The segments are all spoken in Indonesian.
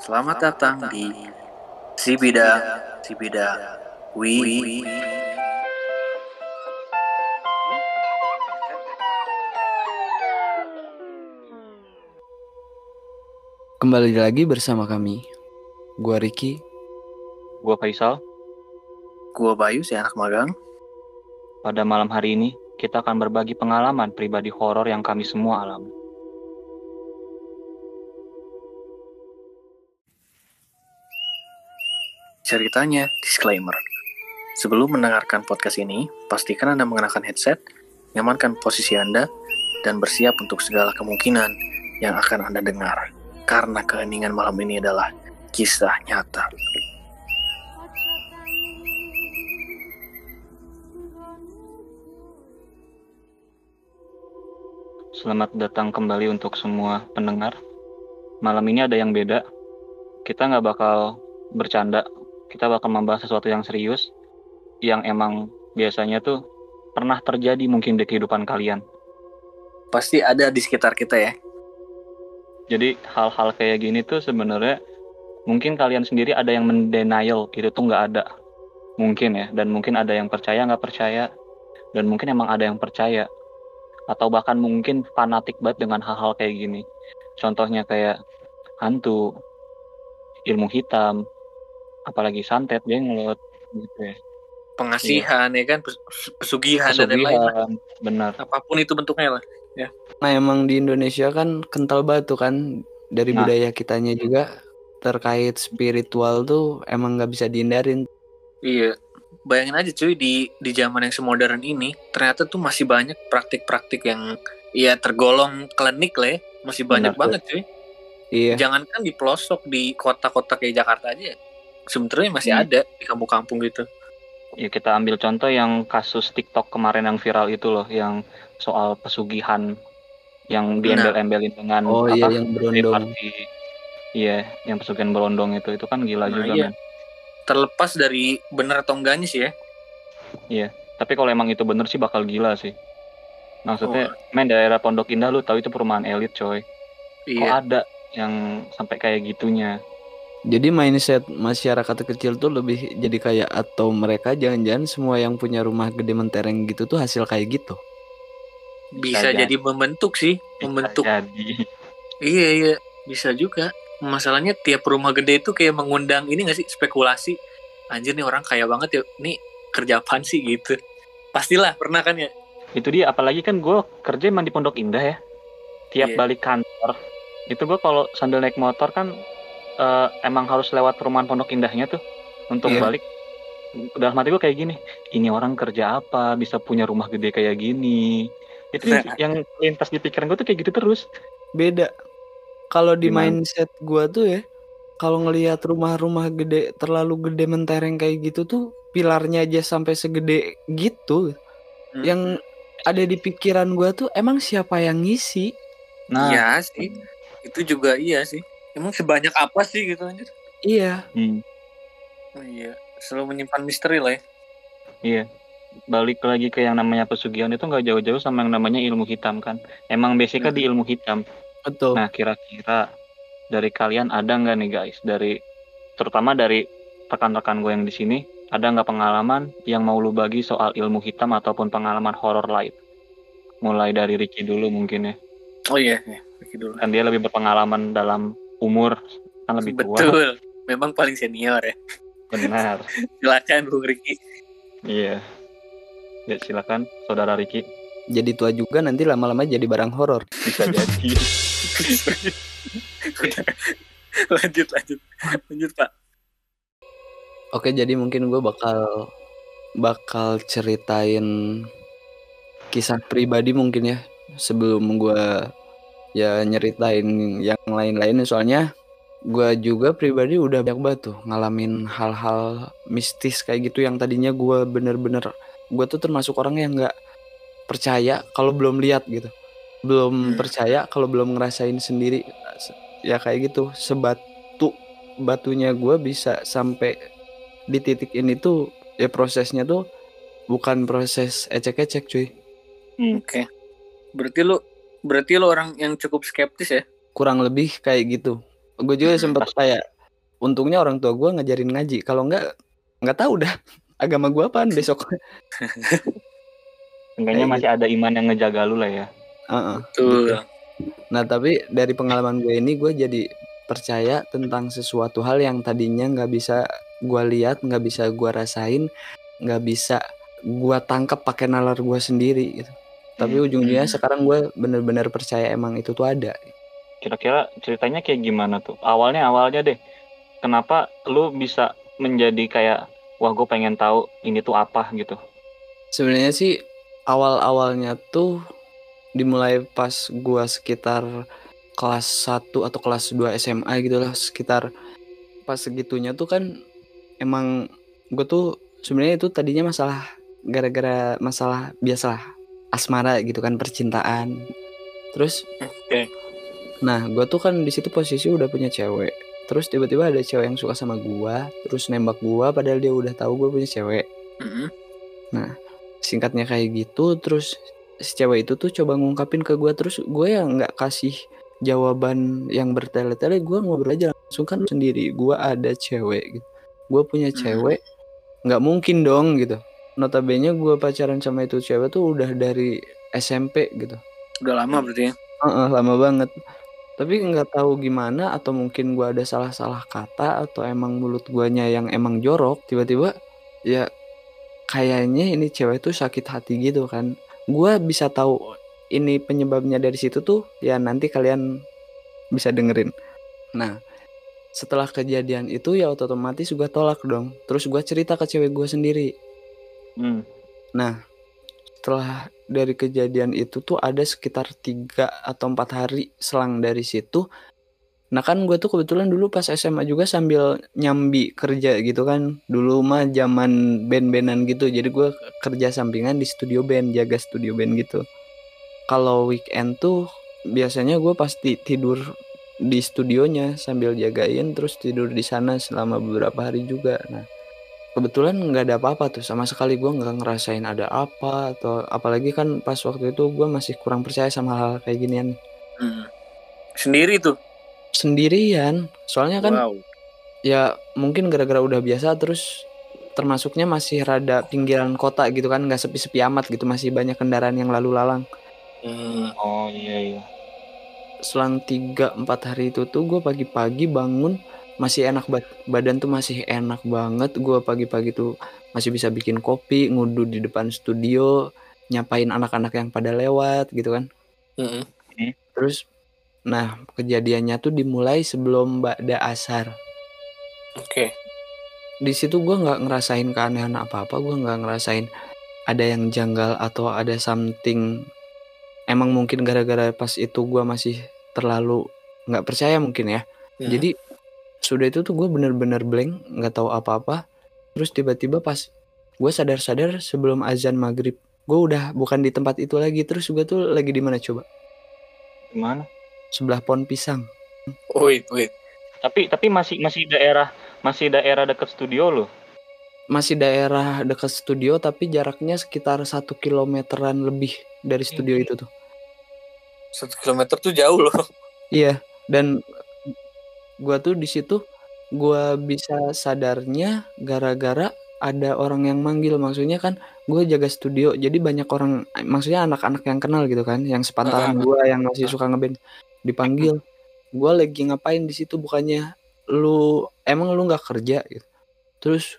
Selamat datang di Sibida Sibida Wi. Kembali lagi bersama kami. Gua Ricky. Gua Faisal. Gua Bayu, si anak magang. Pada malam hari ini, kita akan berbagi pengalaman pribadi horor yang kami semua alami. Ceritanya, disclaimer. Sebelum mendengarkan podcast ini, pastikan Anda mengenakan headset, nyamankan posisi Anda, dan bersiap untuk segala kemungkinan yang akan Anda dengar. Karena keheningan malam ini adalah kisah nyata. Selamat datang kembali untuk semua pendengar. Malam ini ada yang beda. Kita nggak bakal bercanda. Kita bakal membahas sesuatu yang serius, yang emang biasanya tuh pernah terjadi mungkin di kehidupan kalian. Pasti ada di sekitar kita ya. Jadi hal-hal kayak gini tuh sebenarnya mungkin kalian sendiri ada yang mendenial itu tuh nggak ada. Mungkin ya, dan mungkin ada yang percaya nggak percaya, dan mungkin emang ada yang percaya atau bahkan mungkin fanatik banget dengan hal-hal kayak gini. Contohnya kayak hantu, ilmu hitam, apalagi santet, jenglot, gitu ya. Pengasihan ya kan, pes- pesugihan, dan lain-lain. Pesugihan, benar. Apa pun itu bentuknya lah. Nah emang di Indonesia kan kental batu kan dari Nah. budaya kitanya juga terkait spiritual tuh emang nggak bisa dihindarin. Iya. Bayangin aja cuy di di zaman yang semodern ini ternyata tuh masih banyak praktik-praktik yang ya tergolong klinik lah ya. Masih banyak Benar, banget cuy. Iya. Jangankan di pelosok di kota-kota kayak Jakarta aja. Sebenarnya masih Hmm. ada di kampung-kampung gitu. Ya kita ambil contoh yang kasus TikTok kemarin yang viral itu loh, yang soal pesugihan yang Benar. diembel-embelin dengan Oh apa? iya yang berondong. Iya, yang pesugihan berondong itu itu kan gila Nah, juga iya. men. Terlepas dari bener atau enggaknya sih ya. Tapi kalau emang itu bener sih bakal gila sih. Oh. Maksudnya, main daerah Pondok Indah lu tahu itu perumahan elit coy. Kok Iya. ada yang sampai kayak gitunya? Jadi mindset masyarakat kecil tuh lebih jadi kayak atau mereka jangan-jangan semua yang punya rumah gede mentereng gitu tuh hasil kayak gitu. Bisa Bisa jadi membentuk sih, membentuk. Jadi, Iya iya, bisa juga. Masalahnya tiap rumah gede itu kayak mengundang ini gak sih spekulasi. Anjir nih orang kaya banget ya. Nih kerja apaan sih gitu. Pastilah pernah kan ya. itu dia apalagi kan gue kerja emang di Pondok Indah ya. Tiap Iya. balik kantor, itu gue kalau sambil naik motor kan eh, emang harus lewat perumahan Pondok Indahnya tuh untuk Iya. balik. Dalam hati gue kayak gini, ini orang kerja apa bisa punya rumah gede kayak gini. Itu yang, Nah. yang lintas di pikiran gue tuh kayak gitu terus. Beda. Kalau di Gimana? mindset gua tuh ya, kalau ngelihat rumah-rumah gede terlalu gede mentereng kayak gitu tuh pilarnya aja sampai segede gitu. Hmm. Yang ada di pikiran gua tuh emang siapa yang ngisi? Nah, Iya sih. Itu juga iya sih. Emang sebanyak apa sih gitu anjir? Iya, hmm, Oh, iya. Selalu menyimpan misteri lah ya. iya. Balik lagi ke yang namanya pesugihan itu nggak jauh-jauh sama yang namanya ilmu hitam kan. Emang basicnya di ilmu hitam. betul. Nah, kira-kira dari kalian ada nggak nih guys, dari terutama dari rekan-rekan gue yang di sini, ada nggak pengalaman yang mau lu bagi soal ilmu hitam ataupun pengalaman horor lain? Mulai dari Ricky dulu mungkin ya, Oh iya, iya. Begitu dulu. kan dia lebih berpengalaman dalam umur, kan lebih tua. Betul. Memang paling senior ya. Benar. Silakan Bung Riki. Iya. Ya silakan, saudara Ricky. Jadi tua juga nanti lama-lama jadi barang horor. Bisa jadi. lanjut lanjut. Lanjut, Pak. Oke, jadi mungkin gue bakal bakal ceritain kisah pribadi mungkin ya sebelum gue ya nyeritain yang lain-lain soalnya gue juga pribadi udah banyak banget tuh ngalamin hal-hal mistis kayak gitu yang tadinya gue bener-bener gue tuh termasuk orang yang nggak percaya kalau belum lihat gitu. Belum Hmm. percaya kalau belum ngerasain sendiri. Ya kayak gitu. Sebatu batunya gue bisa sampai di titik ini tuh ya prosesnya tuh bukan proses ecek-ecek cuy. Oke. Berarti lu berarti lu orang yang cukup skeptis ya? kurang lebih kayak gitu gue juga sempet kayak untungnya orang tua gue ngajarin ngaji kalau enggak nggak tahu dah agama gue apaan besok Enggaknya masih ada iman yang ngejaga lu lah ya. Heeh. Betul. Nah tapi dari pengalaman gue ini gue jadi percaya tentang sesuatu hal yang tadinya nggak bisa gue lihat, nggak bisa gue rasain, nggak bisa gue tangkap pakai nalar gue sendiri gitu. Tapi Hmm. ujung-ujungnya Hmm. sekarang gue bener-bener percaya emang itu tuh ada. Kira-kira ceritanya kayak gimana tuh? Awalnya awalnya deh. Kenapa lu bisa menjadi kayak wah gue pengen tahu ini tuh apa gitu. Sebenarnya sih awal-awalnya tuh dimulai pas gue sekitar kelas 1 atau kelas 2 SMA gitu lah sekitar pas segitunya tuh kan emang gue tuh sebenarnya itu tadinya masalah gara-gara masalah biasalah asmara gitu kan percintaan. Terus Oke. nah gue tuh kan di situ posisi udah punya cewek. Terus tiba-tiba ada cewek yang suka sama gue terus nembak gue padahal dia udah tahu gue punya cewek. Mm-mm. singkatnya kayak gitu terus si cewek itu tuh coba ngungkapin ke gue terus gue yang nggak kasih jawaban yang bertele-tele gue ngobrol aja langsung kan sendiri. Gue ada cewek gitu. Gue punya Hmm. cewek nggak mungkin dong gitu notabene gue pacaran sama itu cewek tuh udah dari SMP gitu. Udah lama berarti ya. Heeh, lama banget. Tapi nggak tahu gimana atau mungkin gua ada salah-salah kata atau emang mulut guanya yang emang jorok tiba-tiba ya kayaknya ini cewek tuh sakit hati gitu kan. Gua bisa tahu ini penyebabnya dari situ tuh ya nanti kalian bisa dengerin. Nah setelah kejadian itu ya otomatis gua tolak dong. Terus gua cerita ke cewek gua sendiri Hmm. Nah, setelah dari kejadian itu tuh ada sekitar tiga atau empat hari selang dari situ. Nah kan gue tuh kebetulan dulu pas SMA juga sambil nyambi kerja gitu kan. Dulu mah zaman band-bandan gitu. Jadi gue kerja sampingan di studio band, jaga studio band gitu. Kalau weekend tuh biasanya gue pasti tidur di studionya sambil jagain terus tidur di sana selama beberapa hari juga. Nah kebetulan nggak ada apa-apa tuh sama sekali gue nggak ngerasain ada apa atau apalagi kan pas waktu itu gue masih kurang percaya sama hal, -hal kayak ginian Hmm. Sendiri tuh. sendirian soalnya kan Wow. ya mungkin gara-gara udah biasa terus termasuknya masih rada pinggiran kota gitu kan nggak sepi-sepi amat gitu masih banyak kendaraan yang lalu lalang Hmm. Oh iya iya. selang 3-4 hari itu tuh gue pagi-pagi bangun masih enak banget badan tuh masih enak banget gue pagi-pagi tuh masih bisa bikin kopi ngudu di depan studio nyapain anak-anak yang pada lewat gitu kan Mm-mm. terus nah kejadiannya tuh dimulai sebelum Ba'da Asar Oke. di situ gue nggak ngerasain keanehan apa apa gue nggak ngerasain ada yang janggal atau ada something emang mungkin gara-gara pas itu gue masih terlalu nggak percaya mungkin ya Hmm. jadi sudah itu tuh gue bener-bener blank nggak tahu apa-apa terus tiba-tiba pas gue sadar-sadar sebelum azan maghrib gue udah bukan di tempat itu lagi terus gue tuh lagi di mana coba Gimana? sebelah pohon pisang Wait, wait. Tapi tapi masih masih daerah masih daerah dekat studio lo. masih daerah dekat studio tapi jaraknya sekitar satu kilometeran lebih dari studio itu tuh Satu kilometer tuh jauh loh. Iya, dan gua tuh di situ gua bisa sadarnya gara-gara ada orang yang manggil. Maksudnya kan gue jaga studio jadi banyak orang maksudnya anak-anak yang kenal gitu kan yang sepantaran gua yang masih suka ngeband dipanggil. Gua lagi ngapain di situ? Bukannya lu emang lu nggak kerja gitu? Terus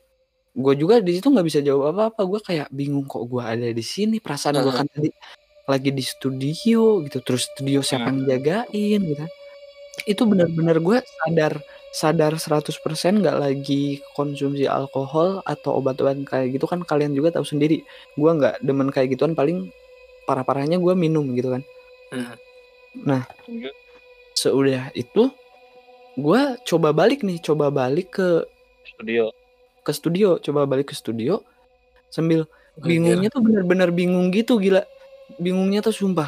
gue juga di situ nggak bisa jawab apa-apa. Gue kayak bingung kok gua ada di sini? Perasaan gua Ah. kan tadi lagi di studio gitu. Terus studio siapa yang jagain gitu kan. Itu benar-benar gue sadar sadar 100% nggak lagi konsumsi alkohol atau obat-obatan kayak gitu kan. Kalian juga tahu sendiri gue nggak demen kayak gituan paling parah-parahnya gue minum gitu kan. Hmm. seudah itu gue coba balik nih coba balik ke Studio. ke studio coba balik ke studio sambil bingungnya tuh benar-benar bingung gitu gila. Bingungnya tuh sumpah.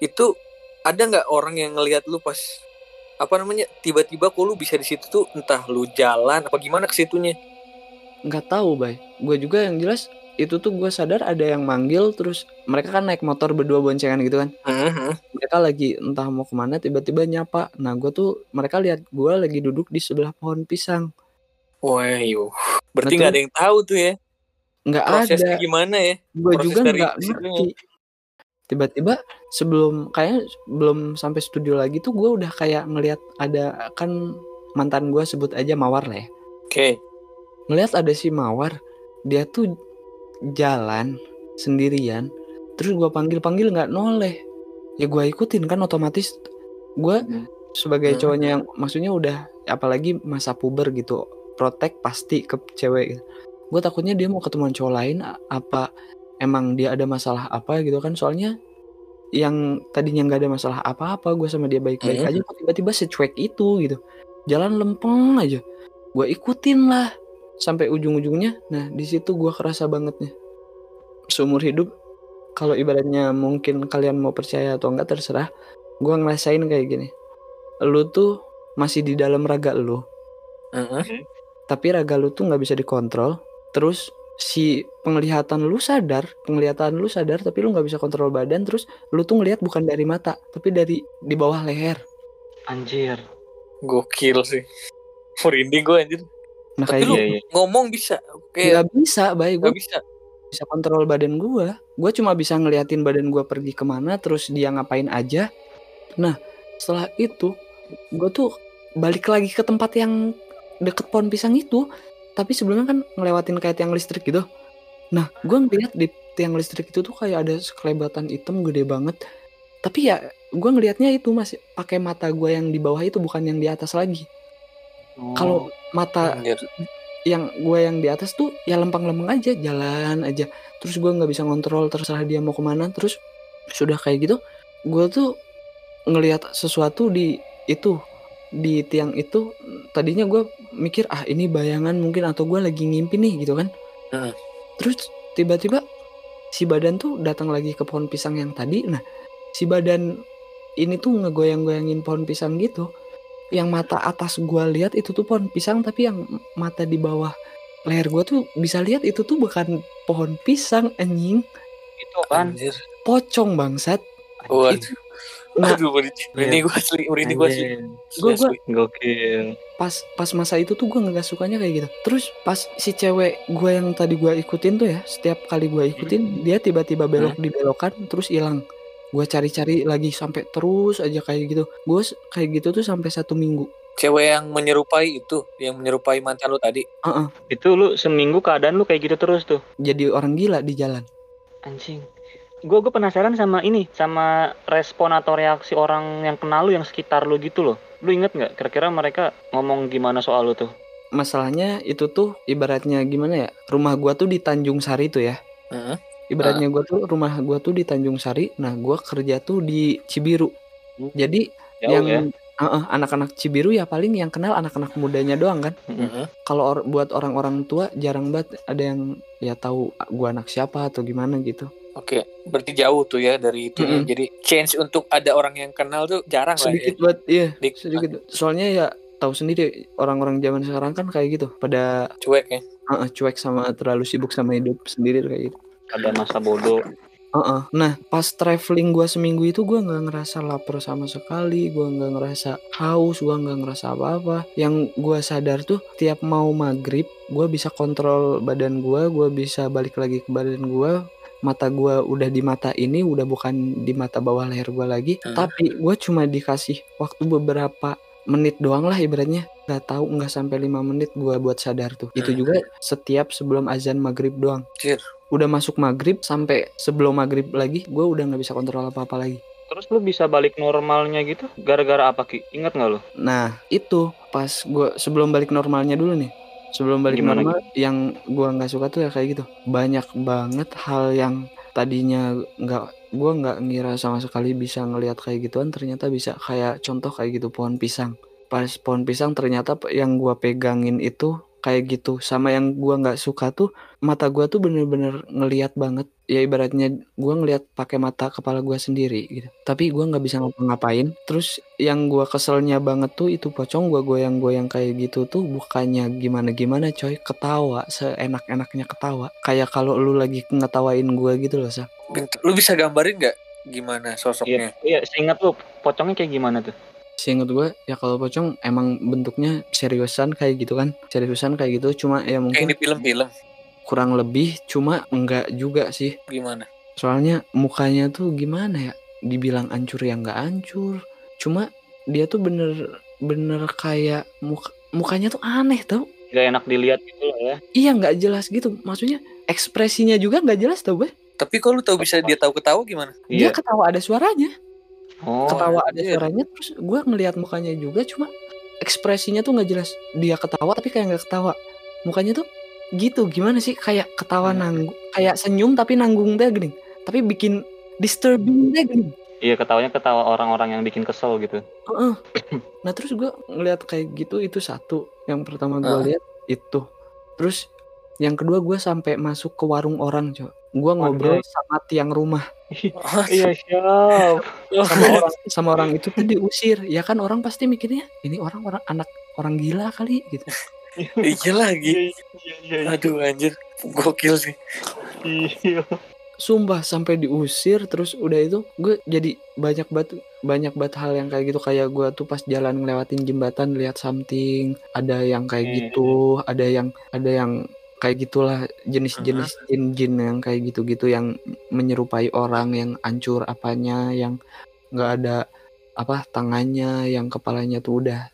Itu ada nggak orang yang ngelihat lu pas apa namanya tiba-tiba kok lu bisa di situ tuh entah lu jalan apa gimana ke situnya? Nggak tahu bay. Gue juga yang jelas itu tuh gue sadar ada yang manggil terus mereka kan naik motor berdua boncengan gitu kan. Mhm. mereka lagi entah mau ke mana tiba-tiba nyapa. Nah gue tuh mereka lihat gue lagi duduk di sebelah pohon pisang. Wah, yuk. Berarti Nah, nggak ada yang tahu tuh ya nggak ada. gimana ya. gue juga nggak ngerti tiba-tiba sebelum kayaknya belum sampai studio lagi tuh gue udah kayak ngelihat ada kan mantan gue sebut aja mawar lah ya Oke. ngelihat ada si mawar dia tuh jalan sendirian terus gue panggil panggil nggak noleh ya gue ikutin kan otomatis gue Mhm. sebagai Hmm. cowoknya yang maksudnya udah apalagi masa puber gitu protek pasti ke cewek gitu. gue takutnya dia mau ketemuan cowok lain apa emang dia ada masalah apa gitu kan. Soalnya yang tadinya nggak ada masalah apa-apa gue sama dia baik-baik Hmm. aja kok tiba-tiba secuek itu gitu. Jalan lempeng aja. Gue ikutin lah. Sampai ujung-ujungnya nah di situ gue kerasa banget nih. Seumur hidup kalau ibaratnya mungkin kalian mau percaya atau enggak terserah. Gue ngerasain kayak gini. Lu tuh masih di dalam raga lu. Mhm. tapi raga lu tuh nggak bisa dikontrol. Terus si penglihatan lu sadar penglihatan lu sadar tapi lu nggak bisa kontrol badan terus lu tuh ngelihat bukan dari mata tapi dari di bawah leher Anjir. Gokil sih. Merinding gue anjir. nah Tapi lu Iya, iya. ngomong bisa. Oke. nggak bisa baik gue Gak bisa. bisa kontrol badan gua gue cuma bisa ngeliatin badan gua pergi ke mana terus dia ngapain aja nah setelah itu gue tuh balik lagi ke tempat yang deket pohon pisang itu tapi sebelumnya kan ngelewatin kayak tiang listrik gitu nah gue ngeliat di tiang listrik itu tuh kayak ada sekelebatan hitam gede banget tapi ya gue ngelihatnya itu masih pakai mata gue yang di bawah itu bukan yang di atas lagi Oh. kalau mata Anjir. yang gue yang di atas tuh ya lempeng-lempeng aja jalan aja terus gue nggak bisa ngontrol terserah dia mau ke mana terus sudah kayak gitu gue tuh ngelihat sesuatu di itu di tiang itu tadinya gue mikir ah ini bayangan mungkin atau gue lagi ngimpi nih gitu kan. Heeh. terus tiba-tiba si badan tuh datang lagi ke pohon pisang yang tadi. Nah si badan ini tuh ngegoyang-goyangin pohon pisang gitu. Yang mata atas gua lihat itu tuh pohon pisang tapi yang mata di bawah leher gua tuh bisa lihat itu tuh bukan pohon pisang anjing. Itu kan pocong bangsat. Waduh. Nah, Aduh, merinding. Merinding gue asli. Merinding gue asli. Gua- Asli. Gokil. pas pas masa itu tuh gue nggak sukanya kayak gitu terus pas si cewek gue yang tadi gue ikutin tuh ya setiap kali gue ikutin dia tiba-tiba belok di belokan terus hilang gue cari-cari lagi sampai terus aja kayak gitu gue kayak gitu tuh sampai satu minggu Cewek yang menyerupai itu. Yang menyerupai mantan lu tadi. Heeh, Itu lu seminggu keadaan lu kayak gitu terus tuh. jadi orang gila di jalan Anjing. Gue gue penasaran sama ini, sama respon atau reaksi orang yang kenal lu yang sekitar lu gitu loh. Lu inget nggak? Kira-kira mereka ngomong gimana soal lu tuh? masalahnya itu tuh ibaratnya gimana ya rumah gua tuh di Tanjung Sari tuh ya Heeh. ibaratnya gua tuh rumah gua tuh di Tanjung Sari nah gua kerja tuh di Cibiru Hmm. jadi Jauh yang ya? Heeh, anak-anak Cibiru ya paling yang kenal anak-anak mudanya doang kan Heeh. kalau or- buat orang-orang tua jarang banget ada yang ya tahu gua anak siapa atau gimana gitu Oke, berarti jauh tuh ya dari itu. Mm-mm. Jadi change untuk ada orang yang kenal tuh jarang lah sedikit ya. banget iya Dik- sedikit soalnya ya tahu sendiri orang-orang zaman sekarang kan kayak gitu pada Cuek ya. heeh, cuek sama terlalu sibuk sama hidup sendiri kayak gitu Ada masa bodoh. Heeh. Nah, pas traveling gua seminggu itu gua nggak ngerasa lapar sama sekali, gua nggak ngerasa haus, gua nggak ngerasa apa-apa. Yang gua sadar tuh tiap mau maghrib, gua bisa kontrol badan gua, gua bisa balik lagi ke badan gua. Mata gua udah di mata ini, udah bukan di mata bawah leher gua lagi. Hmm. Tapi gua cuma dikasih waktu beberapa menit doang lah ibaratnya nggak tahu nggak sampai lima menit gua buat sadar tuh itu Hmm. juga setiap sebelum azan maghrib doang Anjir. udah masuk maghrib sampai sebelum maghrib lagi gue udah nggak bisa kontrol apa apa lagi Terus lu bisa balik normalnya gitu gara-gara apa Ki? Ingat nggak lu? nah itu pas gue sebelum balik normalnya dulu nih sebelum balik Gimana normal yang gue nggak suka tuh ya kayak gitu. Banyak banget hal yang tadinya nggak gue nggak ngira sama sekali bisa ngelihat kayak gituan ternyata bisa kayak contoh kayak gitu pohon pisang. Pas pohon pisang ternyata yang gue pegangin itu kayak gitu. Sama yang gua nggak suka tuh mata gua tuh bener-bener ngelihat banget. Ya ibaratnya gua ngelihat pakai mata kepala gua sendiri gitu. Tapi gua nggak bisa ngapa-ngapain. Terus yang gua keselnya banget tuh itu pocong gua goyang-goyang kayak gitu tuh bukannya gimana-gimana coy. Ketawa seenak-enaknya ketawa. Kayak kalau lu lagi ngetawain gua gitu loh sa. Lu bisa gambarin nggak gimana Iya, sosoknya? iya, seingat lu pocongnya kayak gimana tuh? Seinget gue ya kalau pocong emang bentuknya seriusan kayak gitu kan. Seriusan kayak gitu cuma ya Kayak mungkin di film-film kurang lebih cuma enggak juga sih. Gimana? soalnya mukanya tuh gimana ya? Dibilang ancur ya nggak ancur. Cuma dia tuh bener bener kayak muka, mukanya tuh aneh tau? Gak enak dilihat gitu loh ya. iya nggak jelas gitu. Maksudnya ekspresinya juga nggak jelas tau gue Tapi kalau lu tahu bisa dia tahu ketawa gimana? dia Iya. ketawa ada suaranya Oh, ketawa ada suaranya terus gue ngelihat mukanya juga cuma ekspresinya tuh nggak jelas. Dia ketawa tapi kayak nggak ketawa. Mukanya tuh gitu gimana sih? Kayak ketawa Hmm. nanggung kayak senyum tapi nanggung deh gini. Tapi bikin disturbing deh gini. Iya ketawanya ketawa orang-orang yang bikin kesel gitu. Heeh. nah terus gue ngelihat kayak gitu itu satu. Yang pertama gue Heeh. lihat itu. Terus yang kedua gue sampai masuk ke warung orang coy gue ngobrol sama tiang rumah Iya siap. sama orang sama orang itu tuh diusir ya kan orang pasti mikirnya ini orang orang anak orang gila kali gitu iya lagi. Iya iya iya. Aduh anjir, gokil sih. Iya. sumpah sampai diusir terus udah itu gue jadi banyak banget banyak banget hal yang kayak gitu kayak gue tuh pas jalan ngelewatin jembatan lihat something ada yang kayak Hmm. gitu ada yang ada yang kayak gitulah jenis-jenis jin-jin yang kayak gitu-gitu yang menyerupai orang yang ancur apanya yang nggak ada apa tangannya yang kepalanya tuh udah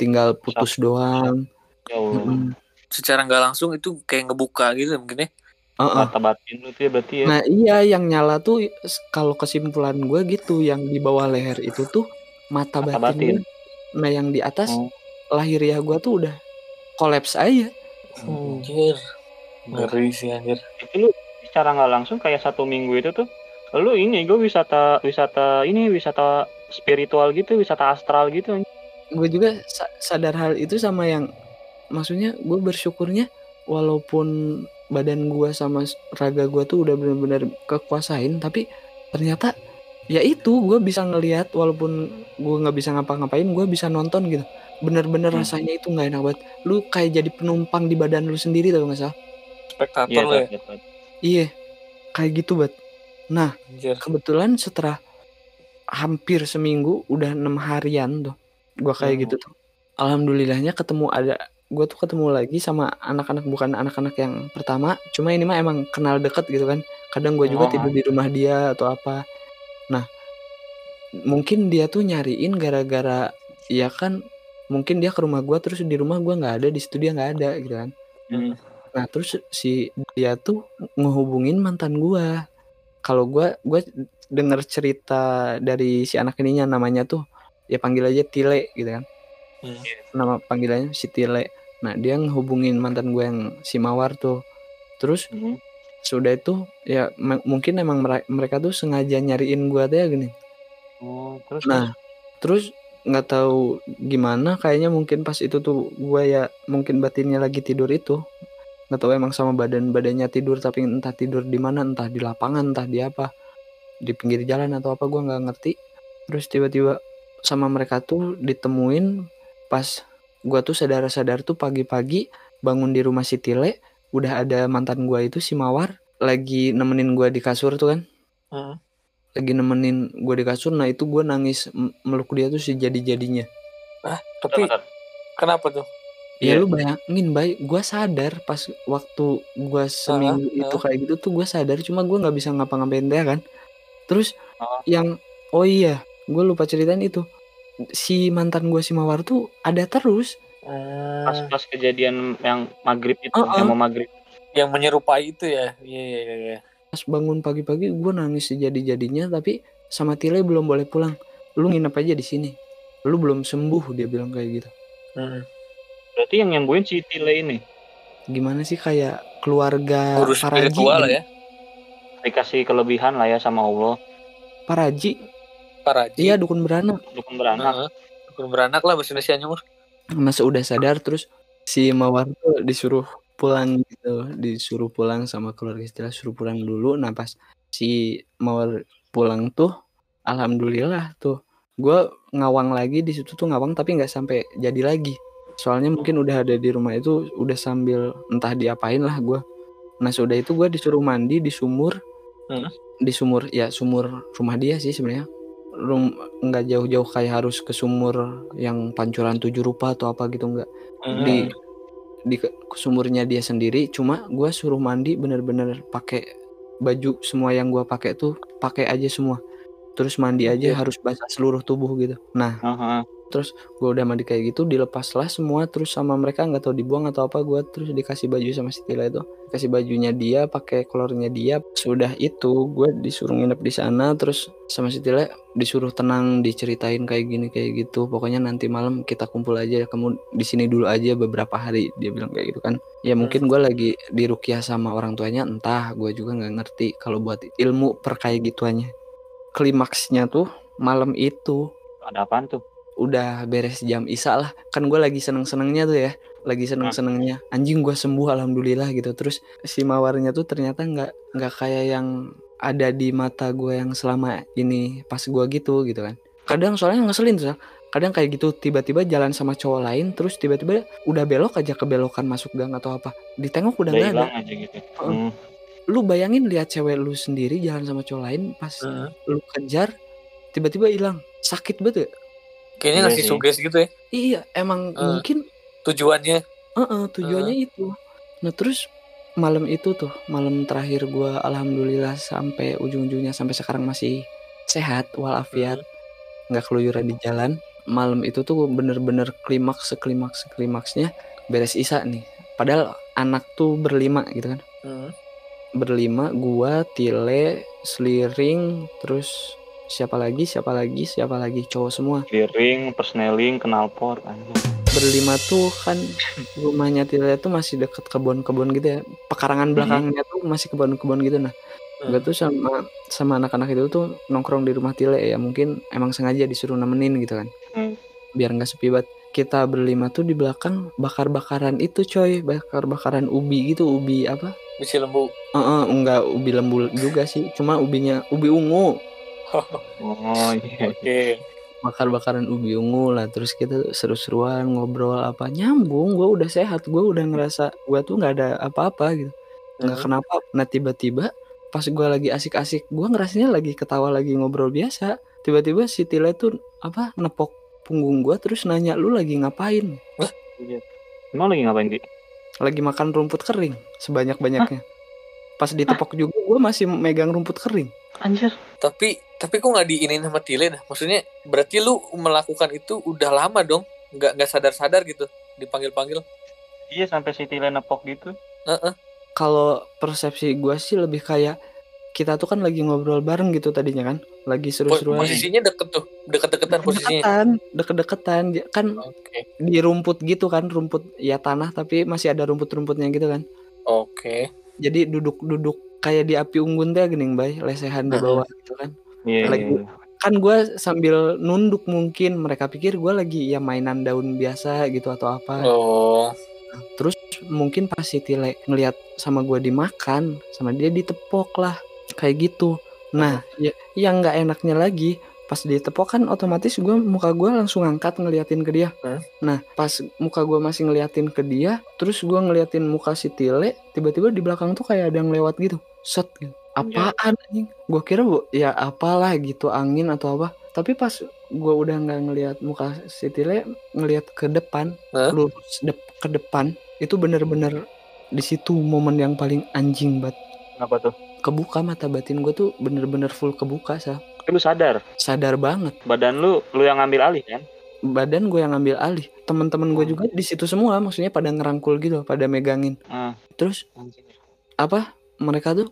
tinggal putus doang Ya Allah. Mm-mm. Secara nggak langsung itu kayak ngebuka gitu mungkin ya. Heeh. Mata batin lu tuh ya berarti ya. Nah iya yang nyala tuh kalau kesimpulan gue gitu yang di bawah leher itu tuh mata, Mata batin. batin. Nah yang di atas Oh. lahiriah gue tuh udah kolaps aja. Anjir. Ngeri sih anjir. itu lu secara nggak langsung kayak satu minggu itu tuh lu ini gue wisata wisata ini wisata spiritual gitu wisata astral gitu Gue juga sa- sadar hal itu sama yang maksudnya gue bersyukurnya walaupun badan gue sama raga gue tuh udah benar-benar kekuasain tapi ternyata ya itu gue bisa ngelihat walaupun gue nggak bisa ngapa-ngapain gue bisa nonton gitu bener-bener Hmm. rasanya itu nggak enak banget lu kayak jadi penumpang di badan lu sendiri tau gak salah Spektator iya lah ya. iya, iya. kayak gitu bat nah Anjir. kebetulan setelah hampir seminggu udah enam harian tuh gua kayak Hmm. gitu tuh alhamdulillahnya ketemu ada gue tuh ketemu lagi sama anak-anak bukan anak-anak yang pertama cuma ini mah emang kenal deket gitu kan kadang gue juga Oh. tidur di rumah dia atau apa nah mungkin dia tuh nyariin gara-gara ya kan mungkin dia ke rumah gua terus di rumah gua nggak ada di situ dia nggak ada gitu kan Hmm. Nah terus si dia tuh ngehubungin mantan gua. Kalau gua gua denger cerita dari si anak ininya namanya tuh ya panggil aja Tile gitu kan. Hmm. Nama panggilannya si Tile. Nah dia ngehubungin mantan gue yang si Mawar tuh. Terus Mhm. sudah itu ya mungkin emang mere- mereka tuh sengaja nyariin gua tuh ya gini. oh terus Nah, terus nggak tahu gimana kayaknya mungkin pas itu tuh gua ya mungkin batinnya lagi tidur itu. Nggak tahu emang sama badan badannya tidur tapi entah tidur di mana entah di lapangan entah di apa. Di pinggir jalan atau apa gua nggak ngerti. Terus tiba-tiba sama mereka tuh ditemuin pas gua tuh sadar-sadar tuh pagi-pagi bangun di rumah si Tile udah ada mantan gua itu si Mawar lagi nemenin gua di kasur tuh kan. Hmm. Lagi nemenin gue di kasur nah itu gue nangis meluk dia tuh sejadi jadinya Tapi Bentar, bentar. kenapa tuh? ya Iya. lu bayangin baik gue sadar pas waktu gue seminggu Ah, itu kayak gitu tuh gue sadar cuma gue nggak bisa ngapa-ngapain dia kan terus Ah. yang oh iya gue lupa ceritain itu si mantan gue si mawar tuh ada terus pas Hmm. pas kejadian yang maghrib itu Uh-uh. yang mau maghrib Yang menyerupai itu ya. Iya iya iya. Pas bangun pagi-pagi gue nangis sejadi-jadinya tapi sama Tile belum boleh pulang lu nginep aja di sini lu belum sembuh dia bilang kayak gitu Hmm. berarti yang nyembuhin si Tile ini gimana sih kayak keluarga Urus Paraji spiritual lah gitu. ya. dikasih kelebihan lah ya sama Allah Paraji Paraji. iya dukun beranak dukun beranak Heeh. Dukun beranak lah bahasa Indonesia mah. masa udah sadar terus si Mawar tuh disuruh pulang gitu, disuruh pulang sama keluarga istilah suruh pulang dulu. Nah pas si Mawar pulang tuh, alhamdulillah tuh, gue ngawang lagi di situ tuh ngawang tapi nggak sampai jadi lagi. Soalnya mungkin udah ada di rumah itu udah sambil entah diapain lah gue. Nah sudah itu gue disuruh mandi di sumur, Hmm. di sumur ya sumur rumah dia sih sebenarnya. Rum nggak jauh-jauh kayak harus ke sumur yang pancuran tujuh rupa atau apa gitu nggak Hmm. di di sumurnya dia sendiri cuma gua suruh mandi bener-bener pakai baju semua yang gua pakai tuh pakai aja semua terus mandi aja Oke. harus basah seluruh tubuh gitu nah Aha. Terus gua udah mandi kayak gitu dilepaslah semua terus sama mereka nggak tahu dibuang atau apa gua terus dikasih baju sama si Tila itu. Kasih bajunya dia pakai kolornya dia. Sudah itu gue disuruh nginep di sana terus sama si Tila disuruh tenang diceritain kayak gini kayak gitu. Pokoknya nanti malam kita kumpul aja kamu di sini dulu aja beberapa hari dia bilang kayak gitu kan. Ya mungkin gue lagi dirukiah sama orang tuanya entah gue juga nggak ngerti kalau buat ilmu per kayak gituannya. Klimaksnya tuh malam itu. Ada apaan tuh? Udah beres jam isa lah. Kan gue lagi seneng senengnya tuh ya. Lagi seneng senengnya anjing gue sembuh alhamdulillah gitu. Terus si mawarnya tuh ternyata nggak nggak kayak yang ada di mata gue yang selama ini pas gue gitu gitu kan. Kadang soalnya ngeselin tuh kadang kayak gitu tiba-tiba jalan sama cowok lain terus tiba-tiba udah belok aja ke belokan masuk gang atau apa. Ditengok udah Udah nggak ada. aja gitu. Hmm. lu bayangin lihat cewek lu sendiri jalan sama cowok lain pas Hmm. lu kejar tiba-tiba hilang. Sakit banget ya? Kayaknya Iya ngasih sih. suges gitu ya iya emang Eh. mungkin tujuannya. Heeh, tujuannya itu. Nah terus malam itu tuh malam terakhir gua alhamdulillah sampai ujung-ujungnya sampai sekarang masih sehat walafiat nggak keluyuran di jalan. Malam itu tuh bener-bener klimaks seklimaks seklimaksnya beres isa nih. Padahal anak tuh berlima gitu kan. Hmm. Berlima gua, Tile, Sliring, terus siapa lagi, siapa lagi, siapa lagi? Cowok semua. Clearing, persneling, knalpot. anjing. berlima tuh kan rumahnya Tila tuh masih deket kebun-kebun gitu ya. Pekarangan belakangnya tuh masih kebun-kebun gitu nah. Gue tuh sama sama anak-anak itu tuh nongkrong di rumah Tile ya. Mungkin emang sengaja disuruh nemenin gitu kan. Hmm. biar nggak sepi banget. Kita berlima tuh di belakang bakar-bakaran itu coy. Bakar-bakaran ubi gitu ubi apa? Bisi lembu. Eh, eh, enggak ubi lembu juga sih. Cuma ubinya ubi ungu Oh iya. Oke. bakar-bakaran ubi ungu lah terus kita seru-seruan ngobrol apa nyambung gue udah sehat gue udah ngerasa gue tuh nggak ada apa-apa gitu nggak Hmm. kenapa nah tiba-tiba pas gue lagi asik-asik gue ngerasanya lagi ketawa lagi ngobrol biasa tiba-tiba si Tila tuh apa nepok punggung gue terus nanya lu lagi ngapain Iya. Emang lagi ngapain Ki? lagi makan rumput kering sebanyak-banyaknya pas ditepok juga gue masih megang rumput kering Anjir. Tapi tapi kok nggak diinin sama Tile dah? Maksudnya berarti lu melakukan itu udah lama dong? Nggak nggak sadar-sadar gitu dipanggil-panggil. Iya sampai si Tile nepok gitu. Heeh. kalau persepsi gue sih lebih kayak kita tuh kan lagi ngobrol bareng gitu tadinya kan lagi seru-seruan Posisinya deket tuh, deket-deketan posisinya. deket-deketan kan Oke. di rumput gitu kan rumput ya tanah tapi masih ada rumput-rumputnya gitu kan Oke. jadi duduk-duduk kayak di api unggun teh gening bay lesehan di bawah gitu kan Iya. Lagi- iya. kan gue sambil nunduk mungkin mereka pikir gue lagi ya mainan daun biasa gitu atau apa Oh. terus mungkin pas si Tile ngelihat sama gue dimakan sama dia ditepok lah kayak gitu nah ya yang nggak enaknya lagi pas ditepok kan otomatis gue muka gue langsung ngangkat ngeliatin ke dia Hmm. nah pas muka gue masih ngeliatin ke dia terus gue ngeliatin muka si Tile tiba-tiba di belakang tuh kayak ada yang lewat gitu set gitu apaan anjing? Gue kira bu ya apalah gitu angin atau apa. Tapi pas gue udah nggak ngeliat muka si Tile ngeliat ke depan Hah? lurus dep- ke depan itu bener-bener di situ momen yang paling anjing banget Kenapa tuh? kebuka mata batin gue tuh bener-bener full kebuka sa. Tapi lu sadar, sadar banget. Badan lu lu yang ngambil alih kan? badan gue yang ngambil alih. Teman-teman gue juga di situ semua maksudnya pada ngerangkul gitu pada megangin. Ah, terus apa mereka tuh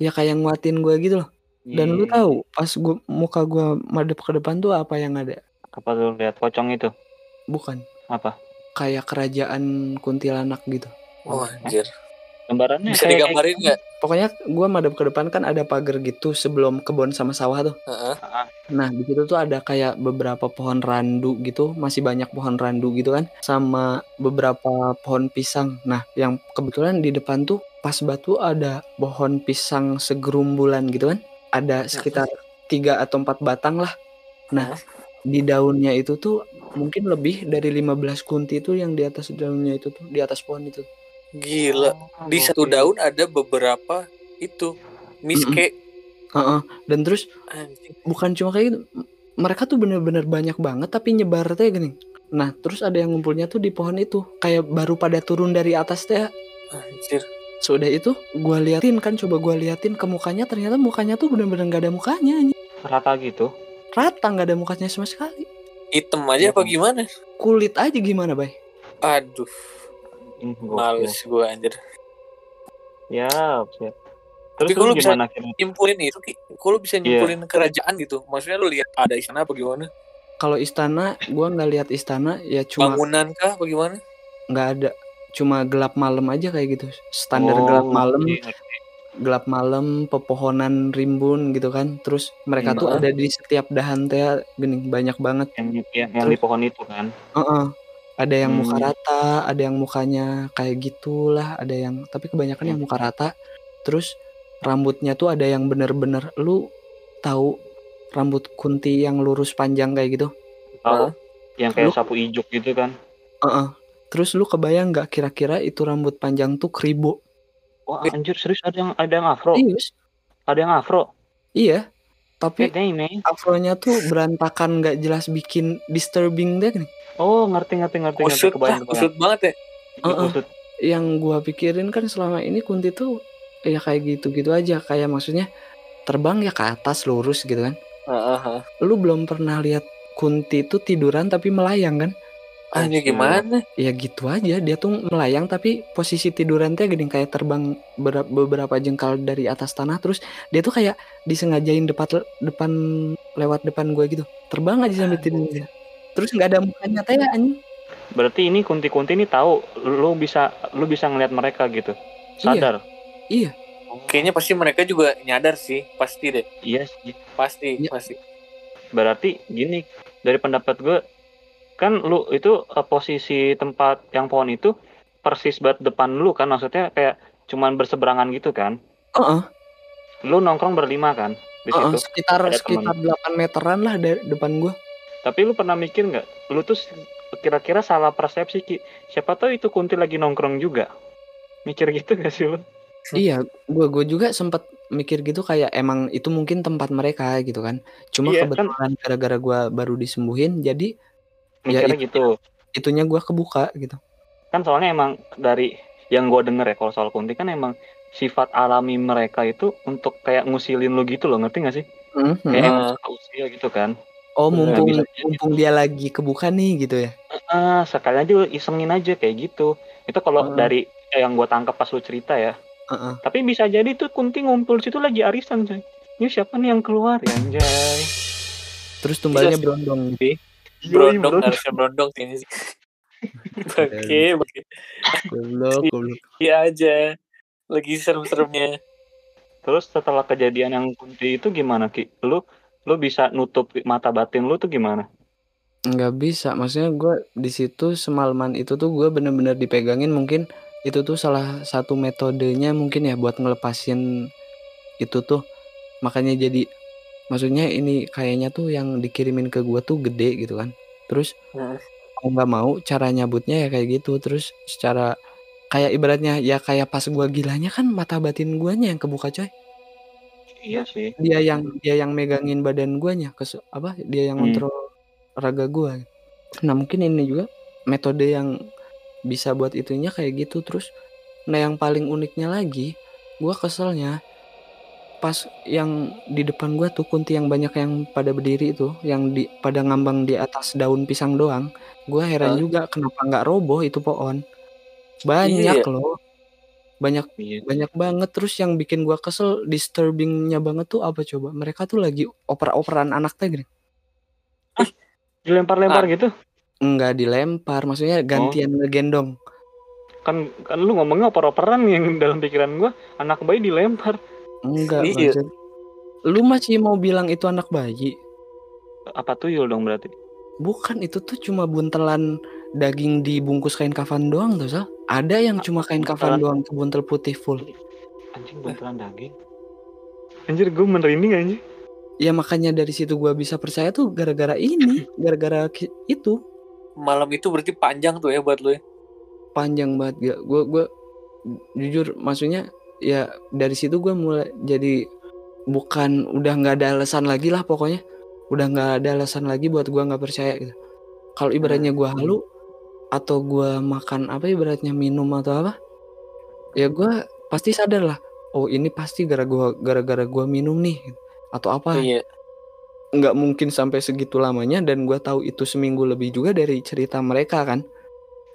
ya kayak nguatin gue gitu loh dan lu Iya. tahu pas gua muka gue madep ke depan tuh apa yang ada Apa lu lihat pocong itu? bukan Apa? kayak kerajaan kuntilanak gitu Oh, anjir. Gambarannya Bisa digambarin nggak? Pokoknya gua madep ke depan kan ada pagar gitu sebelum kebun sama sawah tuh. Heeh. kayak- Nah, di situ tuh ada kayak beberapa pohon randu gitu, masih banyak pohon randu gitu kan, sama beberapa pohon pisang. Nah, yang kebetulan di depan tuh pas batu ada pohon pisang segerumbulan gitu kan, ada sekitar tiga atau empat batang lah. Nah, di daunnya itu tuh mungkin lebih dari 15 kunti itu yang di atas daunnya itu tuh, di atas pohon itu. Gila. Oh, Di satu daun ada beberapa itu miske. Heeh. Dan terus Anjing. bukan cuma kayak gitu mereka tuh bener-bener banyak banget tapi nyebar teh gini nah terus ada yang ngumpulnya tuh di pohon itu kayak baru pada turun dari atas teh Anjir. sudah itu gua liatin kan coba gua liatin ke mukanya ternyata mukanya tuh bener-bener nggak ada mukanya anjing. rata gitu. rata nggak ada mukanya sama sekali Hitam aja apa gimana? kulit aja gimana bay Aduh, Hmm. Males gue anjir. Ya, siap. Terus Tapi kalau lu bisa- gimana? Nyimpulin itu, lu bisa Iya. nyimpulin kerajaan gitu? Maksudnya lu lihat ada istana apa gimana? kalau istana gua nggak lihat istana ya cuma Bangunan kah apa gimana? nggak ada cuma gelap malam aja kayak gitu standar Oh, gelap malam iya, ngerti. gelap malam pepohonan rimbun gitu kan terus mereka tuh Hmm. ada di setiap dahan teh gini banyak banget yang, yang, yang di pohon itu kan. Heeh. Ada yang muka Hmm. rata ada yang mukanya kayak gitulah ada yang tapi kebanyakan yang muka rata terus rambutnya tuh ada yang bener-bener lu tahu rambut kunti yang lurus panjang kayak gitu Tahu? Yang kayak Lu- sapu ijuk gitu kan. Heeh. terus lu kebayang nggak kira-kira itu rambut panjang tuh kribo Wah, anjir serius ada yang ada yang afro. Yus. Ada yang afro. iya tapi man. afronya tuh berantakan nggak jelas bikin disturbing deh nih Oh, ngerti ngerti ngerti ngerti Usut lah, kebayang kebayang. usut banget ya. Heeh. Usut. yang gua pikirin kan selama ini kunti tuh ya kayak gitu-gitu aja kayak maksudnya terbang ya ke atas lurus gitu kan Heeh, heeh. lu belum pernah lihat kunti itu tiduran tapi melayang kan Ah, ini gimana? ya gitu aja dia tuh melayang tapi posisi tiduran teh gini kayak terbang ber- beberapa jengkal dari atas tanah terus dia tuh kayak disengajain depan depan lewat depan gua gitu terbang aja sambil tidur dia terus nggak ada mukanya teh anjing Berarti ini kunti-kunti ini tahu lu bisa lu bisa ngelihat mereka gitu. Sadar. iya Kayaknya pasti mereka juga nyadar sih, pasti deh. Iya sih. Pasti, Iya. pasti. Berarti gini, dari pendapat gue kan lu itu eh, posisi tempat yang pohon itu persis banget depan lu kan maksudnya kayak cuman berseberangan gitu kan. Heeh, Lu nongkrong berlima kan di heeh, situ. sekitar Ada sekitar 8 meteran lah dari depan gua Tapi lu pernah mikir nggak? Lu tuh kira-kira salah persepsi Ki. Siapa tahu itu kunti lagi nongkrong juga. Mikir gitu gak sih lu? Iya, gua gua juga sempat mikir gitu kayak emang itu mungkin tempat mereka gitu kan. Cuma Iya, kan. kebetulan gara-gara gua baru disembuhin jadi Ya, Mikirnya gitu. itunya gua kebuka gitu. Kan soalnya emang dari yang gue denger ya kalau soal kunti kan emang sifat alami mereka itu untuk kayak ngusilin lu gitu loh ngerti gak sih? Kayak Hmm. emang suka usil gitu kan. Oh, mumpung bisa jadi. mumpung dia lagi kebuka nih gitu ya. Ah, sekali aja lu isengin aja kayak gitu. Itu kalau Hmm. dari yang gue tangkap pas lu cerita ya. Heeh. Tapi bisa jadi tuh kunti ngumpul situ lagi arisan coy. Ini siapa nih yang keluar ya anjay. Terus tumbalnya Bisa sih. Berondong. Brondong harusnya brondong sih. Oke, oke. Goblok, goblok. Iya aja. Lagi serem-seremnya. Terus setelah kejadian yang kunti itu gimana Ki? Lu lu bisa nutup mata batin lu tuh gimana? nggak bisa maksudnya gue di situ semalaman itu tuh gue bener-bener dipegangin mungkin itu tuh salah satu metodenya mungkin ya buat ngelepasin itu tuh makanya jadi maksudnya ini kayaknya tuh yang dikirimin ke gue tuh gede gitu kan terus Hmm. mau nggak mau cara nyabutnya ya kayak gitu terus secara kayak ibaratnya ya kayak pas gua gilanya kan mata batin guanya yang kebuka coy Iya sih. dia yang dia yang megangin badan guanya ke apa dia yang Hmm. kontrol raga gua nah mungkin ini juga metode yang bisa buat itunya kayak gitu terus nah yang paling uniknya lagi gua keselnya pas yang di depan gua tuh kunti yang banyak yang pada berdiri itu yang di pada ngambang di atas daun pisang doang gua heran Hah? juga kenapa nggak roboh itu pohon banyak Iya. loh banyak Iya. banyak banget terus yang bikin gua kesel disturbingnya banget tuh apa coba mereka tuh lagi oper-operan anak gini Dilempar-lempar Ah. gitu. nggak dilempar maksudnya gantian ngegendong kan kan lu ngomongnya oper-operan yang dalam pikiran gua anak bayi dilempar Enggak, Iya. Lu masih mau bilang itu anak bayi? apa tuyul dong berarti Bukan, itu tuh cuma buntelan daging dibungkus kain kafan doang tuh, Sal. Ada yang cuma kain kafan Buntelan. doang buntel putih full. anjing buntelan daging anjir gue merinding anjing Ya makanya dari situ gua bisa percaya tuh gara-gara ini, gara-gara itu Malam itu berarti panjang tuh ya buat lu ya. panjang banget gak. Gua gua jujur maksudnya ya dari situ gua mulai jadi bukan udah nggak ada alasan lagi lah pokoknya. Udah nggak ada alasan lagi buat gua nggak percaya gitu. Kalau ibaratnya gua halu atau gua makan apa ibaratnya minum atau apa ya gua pasti sadar lah oh ini pasti gara gua gara-gara gua minum nih atau apa. Iya. nggak mungkin sampai segitu lamanya dan gua tahu itu seminggu lebih juga dari cerita mereka kan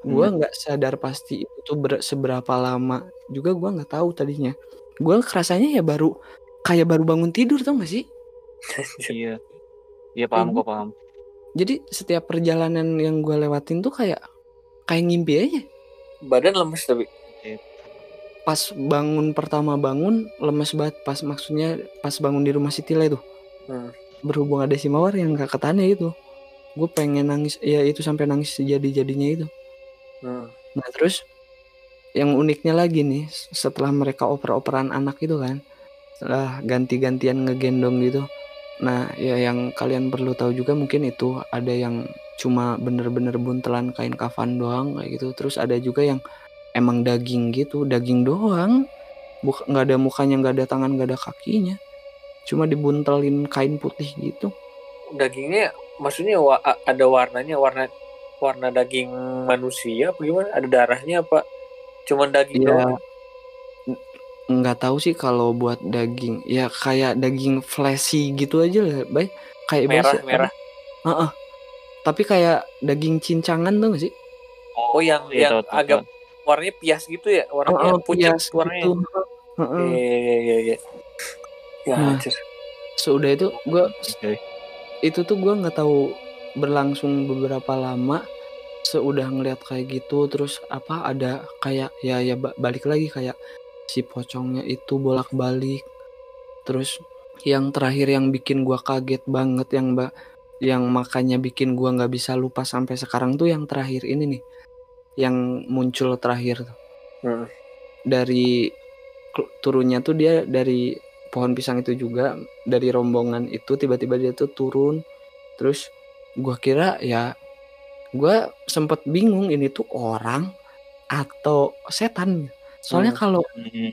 gua nggak sadar pasti itu ber- seberapa lama. Juga gua nggak tahu tadinya. Gua kerasanya ya baru kayak baru bangun tidur tau gak sih? Iya. Iya paham kok paham. jadi setiap perjalanan yang gua lewatin tuh kayak kayak ngimpi aja. Badan lemes tapi. pas bangun pertama bangun lemes banget. Pas maksudnya pas bangun di rumah si Tila itu. Hmm. berhubung ada si Mawar yang gak ketane itu. Gue pengen nangis ya itu sampai nangis sejadi jadinya itu Hmm. Nah terus yang uniknya lagi nih setelah mereka oper-operan anak itu kan setelah ganti-gantian ngegendong gitu. Nah ya yang kalian perlu tahu juga mungkin itu ada yang cuma bener-bener buntelan kain kafan doang kayak gitu. Terus ada juga yang emang daging gitu, daging doang. Buk nggak ada mukanya, nggak ada tangan, nggak ada kakinya. Cuma dibuntelin kain putih gitu. Dagingnya maksudnya wa- ada warnanya warna warna daging manusia apa gimana? Ada darahnya apa? Cuman daging doang. Ya n- nggak tahu sih kalau buat daging ya kayak daging fleshy gitu aja lah bay kayak Merah biasa merah. Heeh. tapi kayak daging cincangan tuh gak sih Oh yang Iya, yang tahu, tahu, agak tahu. warnanya pias gitu ya? Warnanya Heeh, pucat pias warnanya. gitu. Heeh. Iya iya iya iya. Ya, Nah. Sudah itu gua Oke. itu tuh gua nggak tahu berlangsung beberapa lama seudah ngeliat kayak gitu terus apa ada kayak ya ya ba- balik lagi kayak si pocongnya itu bolak-balik terus yang terakhir yang bikin gua kaget banget yang mbak yang makanya bikin gua nggak bisa lupa sampai sekarang tuh yang terakhir ini nih yang muncul terakhir tuh. Hmm. dari turunnya tuh dia dari pohon pisang itu juga dari rombongan itu tiba-tiba dia tuh turun terus gua kira ya gua sempet bingung ini tuh orang atau setan soalnya Hmm. kalau Hmm.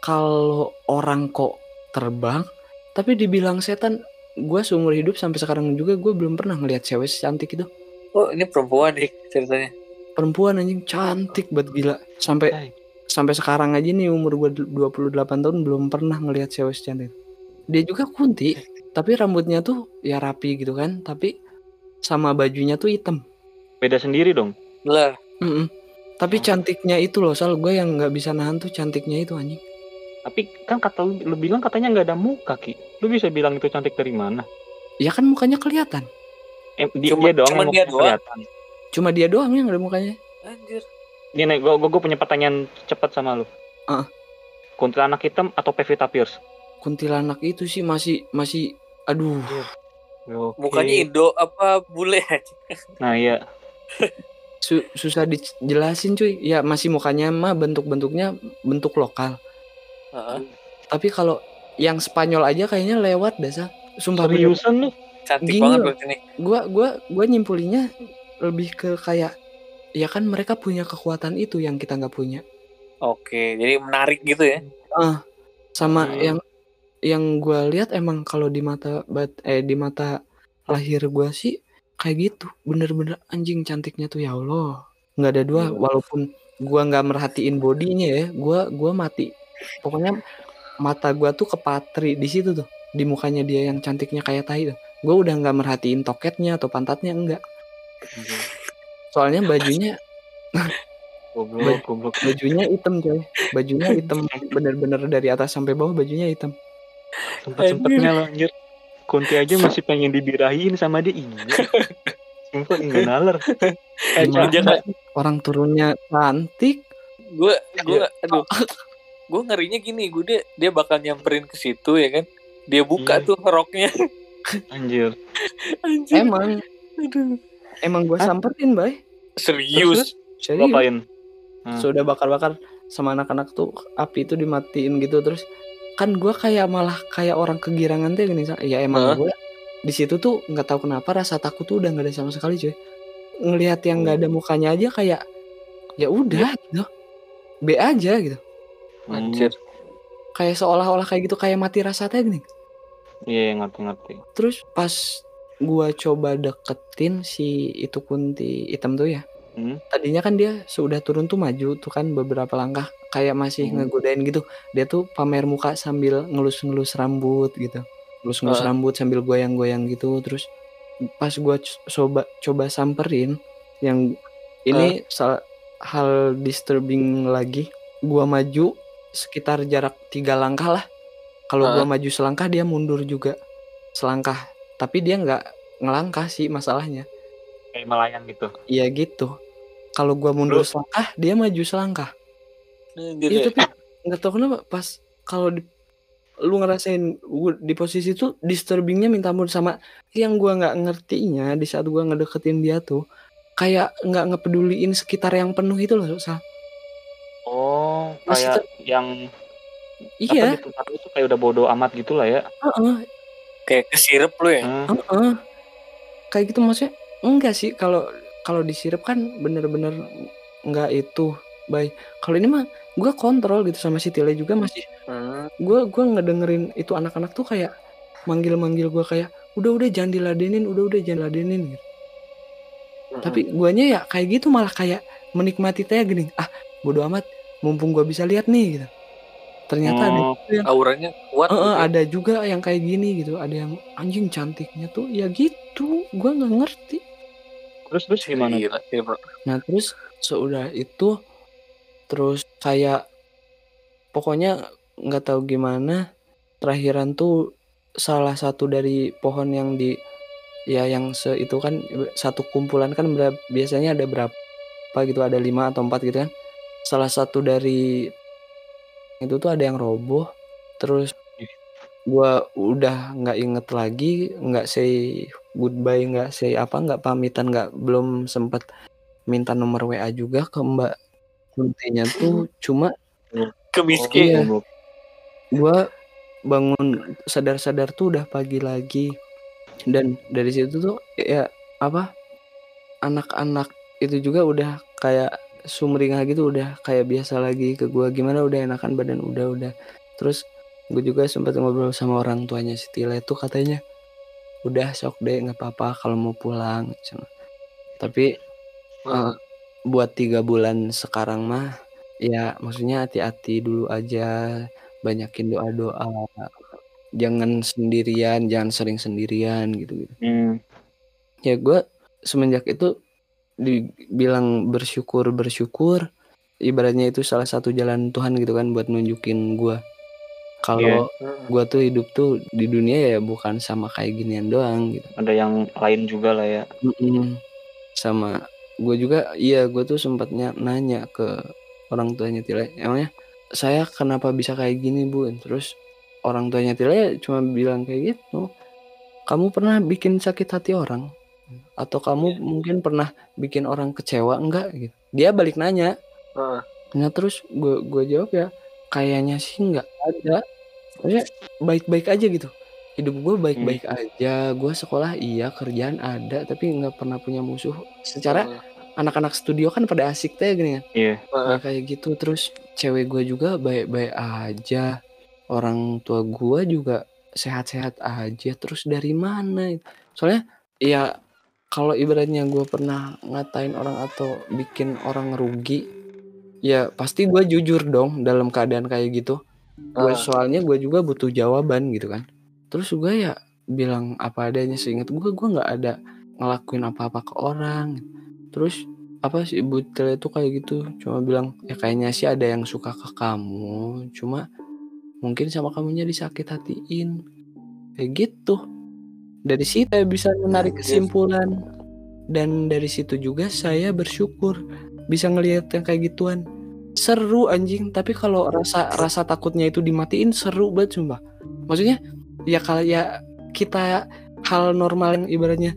kalau orang kok terbang tapi dibilang setan gua seumur hidup sampai sekarang juga gue belum pernah ngelihat cewek cantik itu Oh ini perempuan nih ceritanya. perempuan anjing cantik banget gila sampai Hai. sampai sekarang aja nih umur gue 28 tahun belum pernah ngelihat cewek secantik dia juga kunti tapi rambutnya tuh ya rapi gitu kan tapi sama bajunya tuh hitam beda sendiri dong Lah Mm-mm. tapi Oh. cantiknya itu loh soal gue yang nggak bisa nahan tuh cantiknya itu anjing tapi kan kata lu, lu bilang katanya nggak ada muka ki lu bisa bilang itu cantik dari mana ya kan mukanya kelihatan eh, di- Cuma- dia doang cuma yang dia mukanya doang. kelihatan cuma dia doang yang ada mukanya anjir. Nih, nih, gue gue punya pertanyaan cepat sama lu. Ah. Kuntilanak hitam atau Pevita Pierce? kuntilanak itu sih masih masih aduh Oke. Mukanya Indo apa bule? Nah iya. su- susah dijelasin cuy ya masih mukanya mah bentuk-bentuknya bentuk lokal Heeh. tapi kalau yang Spanyol aja kayaknya lewat dah Sal. sumpah. Seriusan lu? Cantik Gini banget loh. nih. gua gua gua nyimpulinya lebih ke kayak ya kan mereka punya kekuatan itu yang kita nggak punya Oke, jadi menarik gitu ya. sama Hmm. yang yang gua lihat emang kalau di mata bat eh di mata lahir gua sih kayak gitu. Bener-bener anjing cantiknya tuh ya Allah. Nggak ada dua Iya. walaupun gua nggak merhatiin bodinya ya gua gua mati. Pokoknya mata gua tuh kepatri di situ tuh di mukanya dia yang cantiknya kayak tai tuh. Gua udah nggak merhatiin toketnya atau pantatnya enggak. Soalnya bajunya Goblok, goblok. bajunya hitam coy. Bajunya hitam bener-bener dari atas sampai bawah bajunya hitam Sempet-sempetnya lo anjir. Kunti aja masih pengen dibirahin sama dia. Iya. Sumpah enggak nalar. Eh, orang turunnya cantik gue gue aduh gue ngerinya gini gue dia dia bakal nyamperin ke situ ya kan dia buka Hmm. tuh roknya Anjir. anjir Emang aduh emang gue samperin, Bay. serius Serius. Ngapain? Hmm. Sudah bakar-bakar sama anak-anak tuh api itu dimatiin gitu terus kan gua kayak malah kayak orang kegirangan tuh gini Sa. ya emang Hah? gue di situ tuh nggak tahu kenapa rasa takut tuh udah nggak ada sama sekali cuy ngelihat yang nggak ada mukanya aja kayak ya udah gitu B aja gitu anjir kayak seolah-olah kayak gitu kayak mati rasa gini Iya, ngerti-ngerti. terus pas gua coba deketin si itu kunti hitam tuh ya Hmm. tadinya kan dia sudah turun tuh maju tuh kan beberapa langkah kayak masih Hmm. ngegodain gitu dia tuh pamer muka sambil ngelus-ngelus rambut gitu ngelus-ngelus Ah. rambut sambil goyang-goyang gitu terus pas gua coba coba samperin yang ini salah hal disturbing lagi gua maju sekitar jarak tiga langkah lah kalau gua maju selangkah dia mundur juga selangkah tapi dia nggak ngelangkah sih masalahnya Kayak melayang gitu. Iya gitu. Kalau gua mundur Lu- selangkah, dia maju selangkah. Iya ya. tapi nggak tahu kenapa pas kalau di, lu ngerasain gua di posisi itu disturbingnya minta ampun sama yang gua nggak ngertinya di saat gua ngedeketin dia tuh kayak nggak ngepeduliin sekitar yang penuh itu loh Sal. Oh, Maksudnya- kayak yang Iya, apa di itu kayak udah bodoh amat gitu lah ya. heeh, kayak kesirep lu ya Hmm. heeh. Kayak gitu maksudnya enggak sih kalau kalau disirup kan bener-bener nggak itu baik. Kalau ini mah gua kontrol gitu sama si Tile juga masih Hmm. gue gua ngedengerin itu anak-anak tuh kayak manggil-manggil gue kayak udah udah jangan diladenin udah udah jangan ladenin gitu. tapi guanya ya kayak gitu malah kayak menikmati teh gini ah bodo amat mumpung gua bisa lihat nih gitu ternyata ada Oh. juga yang auranya kuat eh, gitu ya. ada juga yang kayak gini gitu ada yang anjing cantiknya tuh ya gitu gua nggak ngerti Terus terus gimana? Gila, gila, bro. Nah terus seudah itu terus kayak pokoknya nggak tahu gimana terakhiran tuh salah satu dari pohon yang di ya yang se itu kan satu kumpulan kan berapa, biasanya ada berapa gitu ada lima atau empat gitu kan salah satu dari itu tuh ada yang roboh terus gua udah nggak inget lagi nggak say goodbye nggak say apa nggak pamitan nggak belum sempet minta nomor WA juga ke Mbak Kuntinya tuh cuma kemiskin Iya. goblok. gua bangun sadar-sadar tuh udah pagi lagi dan dari situ tuh ya apa anak-anak itu juga udah kayak sumringah gitu udah kayak biasa lagi ke gua gimana udah enakan badan udah udah terus gue juga sempat ngobrol sama orang tuanya si Tila itu katanya udah sok deh nggak apa-apa kalau mau pulang. Tapi eh, buat tiga bulan sekarang mah ya maksudnya hati-hati dulu aja banyakin doa-doa. Jangan sendirian jangan sering sendirian gitu gitu Hmm. ya gue semenjak itu dibilang bersyukur bersyukur ibaratnya itu salah satu jalan Tuhan gitu kan buat nunjukin gue kalau Hmm. gue tuh hidup tuh di dunia ya bukan sama kayak ginian doang gitu. Ada yang lain juga lah ya. Mm-mm. sama gue juga iya gue tuh sempatnya nanya ke orang tuanya Tila. Emangnya saya kenapa bisa kayak gini bu? Terus orang tuanya Tila cuma bilang kayak gitu kamu pernah bikin sakit hati orang? Atau kamu mungkin pernah bikin orang kecewa enggak? Gitu. Dia balik nanya. Heeh. nah terus gue gue jawab ya kayaknya sih nggak ada Maksudnya baik-baik aja gitu. Hidup gue baik-baik aja. Gue sekolah iya kerjaan ada tapi nggak pernah punya musuh. Secara Hmm. anak-anak studio kan pada asik teh gini kan? Iya. Nah, kayak gitu. Terus cewek gue juga baik-baik aja. Orang tua gue juga sehat-sehat aja. Terus dari mana soalnya ya kalau ibaratnya gue pernah ngatain orang atau bikin orang rugi ya pasti gue jujur dong dalam keadaan kayak gitu gue Ah. soalnya gue juga butuh jawaban gitu kan. Terus gue ya bilang apa adanya seingat gue gue nggak ada ngelakuin apa-apa ke orang. Terus apa sih ibu Tele itu kayak gitu. Cuma bilang ya kayaknya sih ada yang suka ke kamu. Cuma mungkin sama kamunya disakit hatiin. Kayak gitu. Dari situ saya bisa menarik kesimpulan. Dan dari situ juga saya bersyukur bisa ngelihat yang kayak gituan seru anjing tapi kalau rasa rasa takutnya itu dimatiin seru banget sumpah maksudnya ya kalau ya kita hal normal yang ibaratnya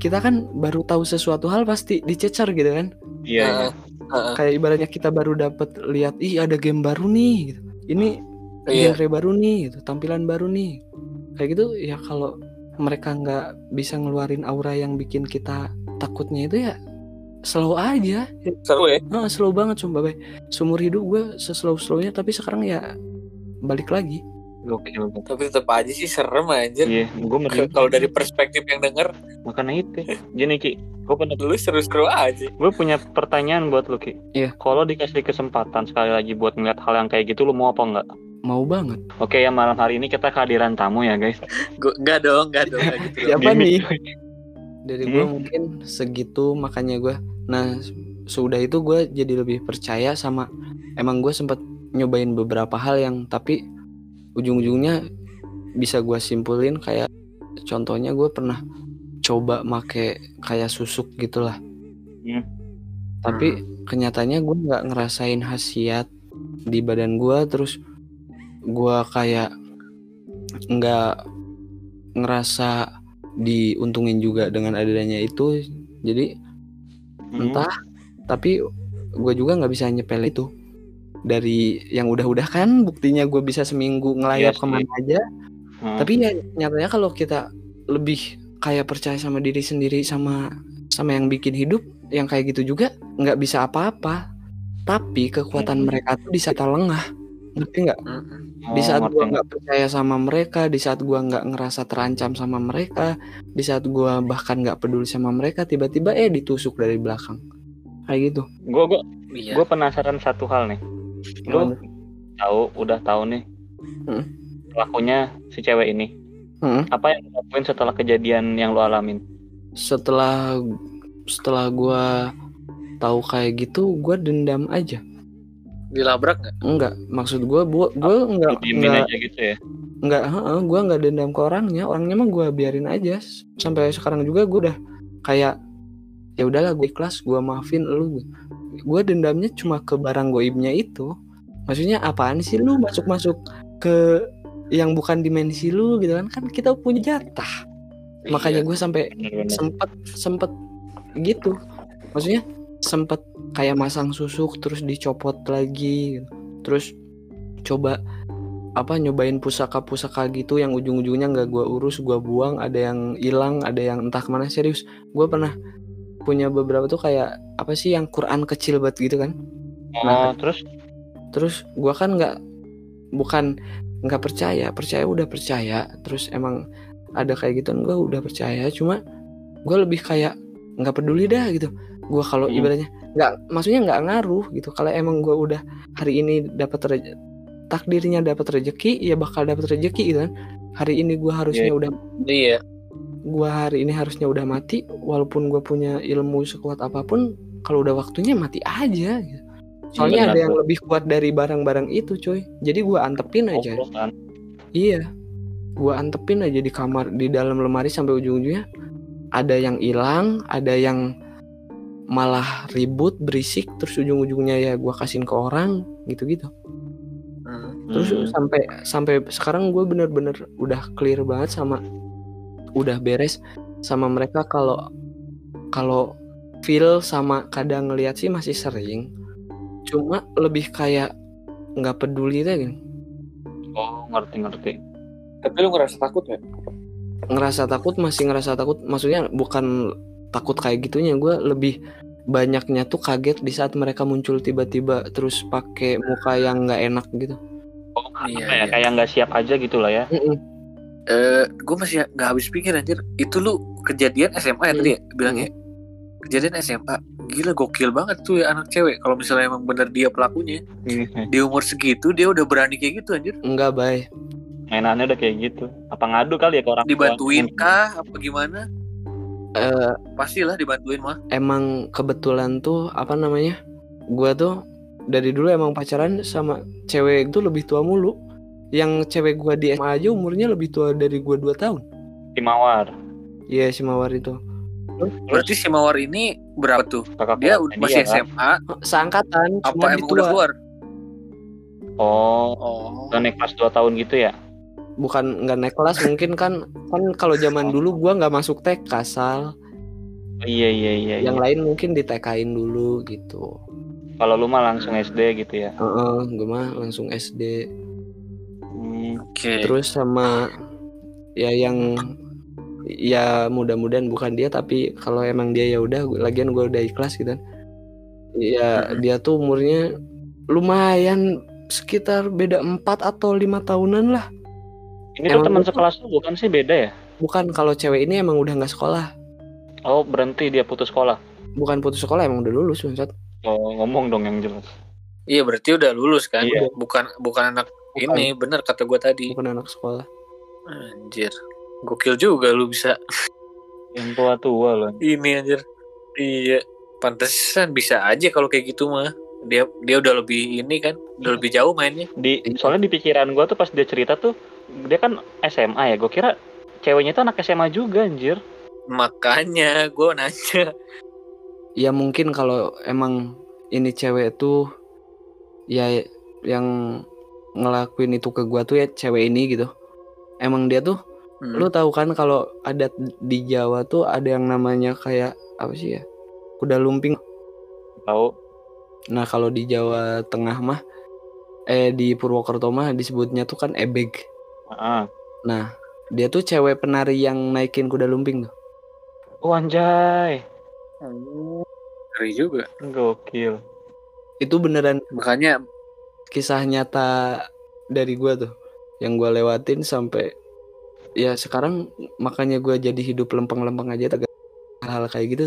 kita kan baru tahu sesuatu hal pasti dicecer gitu kan Iya, iya. Heeh. kayak ibaratnya kita baru dapat lihat ih ada game baru nih gitu ini Iya. genre baru nih gitu tampilan baru nih kayak gitu ya kalau mereka nggak bisa ngeluarin aura yang bikin kita takutnya itu ya slow aja Seru ya. Nah, slow banget sumpah bay. Seumur hidup gue seslow slownya tapi sekarang ya balik lagi. Gokil banget. Tapi tetap aja sih serem anjir. Iya, gue Ke- Kalau dari perspektif yang denger, makanya itu. Gini Ki, gue pernah lu seru-seru aja. gue punya pertanyaan buat lu Ki. Iya. Kalau dikasih kesempatan sekali lagi buat ngeliat hal yang kayak gitu, lu mau apa enggak? Mau banget. Oke ya malam hari ini kita kehadiran tamu ya guys. Gua enggak dong, enggak dong enggak gitu. Siapa nih? Dari gue Hmm. mungkin segitu makanya gue. Nah sudah itu gue jadi lebih percaya sama. Emang gue sempet nyobain beberapa hal yang tapi ujung-ujungnya bisa gue simpulin kayak contohnya gue pernah coba make kayak susuk gitulah. Hmm. Tapi kenyataannya gue nggak ngerasain khasiat di badan gue terus gue kayak nggak ngerasa diuntungin juga dengan adanya itu jadi Hmm. entah tapi gue juga nggak bisa nyepel itu dari yang udah-udah kan buktinya gue bisa seminggu ngelayap Iya sih. ke mana aja Hmm. tapi ya nyatanya kalau kita lebih kayak percaya sama diri sendiri sama sama yang bikin hidup yang kayak gitu juga nggak bisa apa-apa tapi kekuatan Hmm. mereka tuh di saat kita lengah ngerti nggak di saat gua nggak percaya sama mereka di saat gua nggak ngerasa terancam sama mereka di saat gua bahkan nggak peduli sama mereka tiba-tiba eh ditusuk dari belakang kayak gitu Gue gue Iya. gue penasaran satu hal nih. Lu tahu udah tahu nih Hmm. pelakunya si cewek ini. Hmm. Apa yang lakuin setelah kejadian yang lu alamin? setelah setelah gua tahu kayak gitu gua dendam aja Dilabrak enggak? enggak maksud gua gua gua enggak Lu diemin enggak aja gitu ya? enggak heeh, gua enggak dendam ke orangnya. Orangnya mah gua biarin aja. Sampai sekarang juga gua udah kayak ya udahlah gue ikhlas gua maafin lu. Gua dendamnya cuma ke barang goibnya itu. Maksudnya apaan sih lu masuk masuk ke yang bukan dimensi lu gitu kan? Kan kita punya jatah. Makanya Iya. gue sampai sempet sempet gitu. Maksudnya sempet kayak masang susuk terus dicopot lagi gitu. terus coba apa nyobain pusaka-pusaka gitu yang ujung-ujungnya nggak gua urus gua buang ada yang hilang ada yang entah ke mana serius gue pernah punya beberapa tuh kayak apa sih yang Quran kecil banget gitu kan Oh, Nah. terus terus gua kan nggak bukan nggak percaya percaya udah percaya terus emang ada kayak gitu gua udah percaya cuma gue lebih kayak nggak peduli dah gitu gua kalau Hmm. ibaratnya nggak maksudnya nggak ngaruh gitu kalau emang gua udah hari ini dapat takdirnya dapat rezeki ya bakal dapat rezeki gitu kan hari ini gua harusnya udah Iya. gua hari ini harusnya udah mati walaupun gua punya ilmu sekuat apa pun kalau udah waktunya mati aja gitu. soalnya Benar, ada yang lebih kuat dari barang-barang itu coy jadi gua antepin aja Goblok kan? iya gua antepin aja di kamar di dalam lemari sampai ujung-ujungnya ada yang hilang ada yang malah ribut berisik terus ujung-ujungnya ya gua kasihin ke orang gitu-gitu Hmm. terus Hmm. sampai sampai sekarang gue bener-bener udah clear banget sama udah beres sama mereka kalau kalau feel sama kadang ngeliat sih masih sering cuma lebih kayak nggak peduli deh gitu. Oh, ngerti-ngerti. Tapi lu ngerasa takut gak? ngerasa takut masih ngerasa takut maksudnya bukan takut kayak gitunya gue lebih banyaknya tuh kaget di saat mereka muncul tiba-tiba terus pakai muka yang nggak enak gitu Oh, Iya, apa ya? iya. Kayak nggak siap aja gitu lah ya. Mm-mm. Eh, gue masih nggak habis pikir anjir. Itu lu kejadian SMA ya Hmm. tadi ya bilangnya. Kejadian SMA. Gila gokil banget tuh ya anak cewek. Kalau misalnya emang bener dia pelakunya, di umur segitu dia udah berani kayak gitu anjir. enggak bay Mainannya udah kayak gitu. Apa ngadu kali ya ke orang tua? Dibantuin kah apa gimana? Eh, Pastilah dibantuin mah. emang kebetulan tuh apa namanya gua tuh dari dulu emang pacaran sama cewek itu lebih tua mulu yang cewek gua di SMA aja umurnya lebih tua dari gua 2 tahun Di Mawar. iya si Mawar itu Terus Berarti si Mawar ini Berapa tuh? kakak Dia kelasnya masih kan. SMA Seangkatan, apa emang dia udah keluar? oh Oh. udah naik kelas 2 tahun gitu ya Bukan nggak naik kelas mungkin kan kan kalau zaman dulu gua nggak masuk TK asal. Oh, iya iya iya, Yang iya. lain mungkin di TK-in dulu gitu. kalau lu mah langsung SD gitu ya Heeh, gue mah langsung SD. Hmm, Oke. Terus sama ya yang ya mudah-mudahan bukan dia tapi kalau emang dia ya udah gua- lagian gue udah ikhlas gitu kan. Ya dia tuh umurnya lumayan sekitar beda 4 atau lima tahunan lah. Ini tuh teman sekelas lu bukan sih beda ya Bukan kalau cewek ini emang udah nggak sekolah. oh berhenti dia putus sekolah Bukan putus sekolah emang udah lulus bangsat. oh ngomong dong yang jelas Iya berarti udah lulus kan? Iya. Bukan bukan anak Bukan. ini bener kata gue tadi. Bukan anak sekolah. Anjir. Gokil juga lu bisa yang tua tua loh ini anjir. Iya. Pantesan bisa aja kalau kayak gitu mah. Dia dia udah lebih ini kan, udah lebih jauh mainnya. di Iya. soalnya di pikiran gua tuh pas dia cerita tuh dia kan SMA ya gue kira ceweknya tuh anak SMA juga anjir Makanya gue nanya. Ya mungkin kalau emang ini cewek tuh ya yang ngelakuin itu ke gua tuh ya cewek ini gitu. Emang dia tuh Hmm. lu tahu kan kalau adat di Jawa tuh ada yang namanya kayak apa sih ya? Kuda lumping. tahu Nah, kalau di Jawa Tengah mah eh di Purwokerto mah disebutnya tuh kan ebeg. Ah Nah, dia tuh cewek penari yang naikin kuda lumping tuh. oh anjay Ngeri juga. gokil Itu beneran Makanya kisah nyata dari gua tuh yang gua lewatin sampai ya sekarang makanya gua jadi hidup lempeng-lempeng aja tegak hal-hal kayak gitu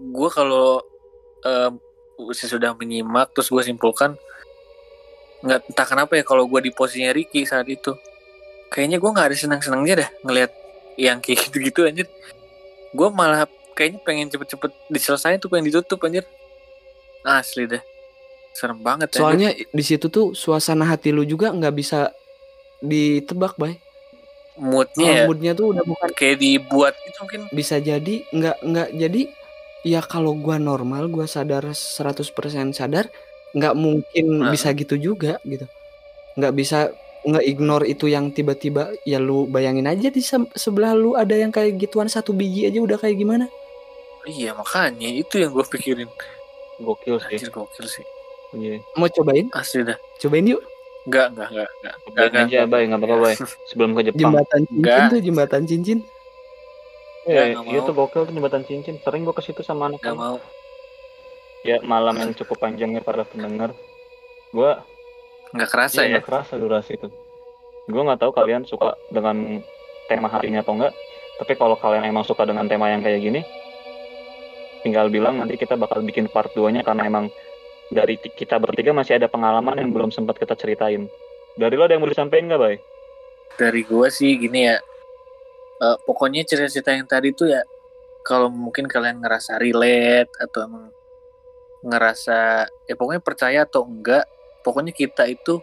gue kalau em, sesudah menyimak terus gue simpulkan nggak entah kenapa ya kalau gue di posisinya Ricky saat itu. Kayaknya gue nggak ada senang-senangnya dah ngelihat yang kayak gitu-gitu anjir. Gue malah kayaknya pengen cepet-cepet diselesain tuh pengen ditutup anjir. Asli dah serem banget anjir. soalnya di situ tuh suasana hati lu juga nggak bisa ditebak bay. Moodnya ya. moodnya tuh udah bukan kayak dibuat itu mungkin. bisa jadi nggak nggak jadi. Ya kalau gua normal gua sadar 100% sadar nggak mungkin Nah. bisa gitu juga gitu. Nggak bisa nge-ignore itu yang tiba-tiba ya lu bayangin aja di se- sebelah lu ada yang kayak gituan satu biji aja udah kayak gimana? Iya makanya itu yang gue pikirin. Gokil sih. Anjir gokil sih. Iya. Mau cobain? Asli dah. Cobain yuk. Enggak, enggak, enggak, enggak. Cobain Enggak, aja bay. Nggak apa-apa bay. Sebelum ke Jepang. Jembatan cincin Enggak. tuh jembatan cincin. Enggak, Eh, iya mau. tuh gokil tuh jembatan cincin. Sering gua ke situ sama anak Enggak mau. Ya malam yang cukup panjangnya para pendengar gua Enggak kerasa Iya, ya. nggak kerasa durasi itu. Gue nggak tahu kalian suka dengan tema hari ini atau enggak. Tapi kalau kalian emang suka dengan tema yang kayak gini, tinggal bilang nanti kita bakal bikin part 2-nya karena emang dari kita bertiga masih ada pengalaman yang belum sempat kita ceritain. Dari lo ada yang mau disampaikan nggak, Bay? Dari gua sih gini ya. eh, pokoknya cerita-cerita yang tadi tuh ya kalau mungkin kalian ngerasa relate atau emang ngerasa ya pokoknya percaya atau enggak, pokoknya kita itu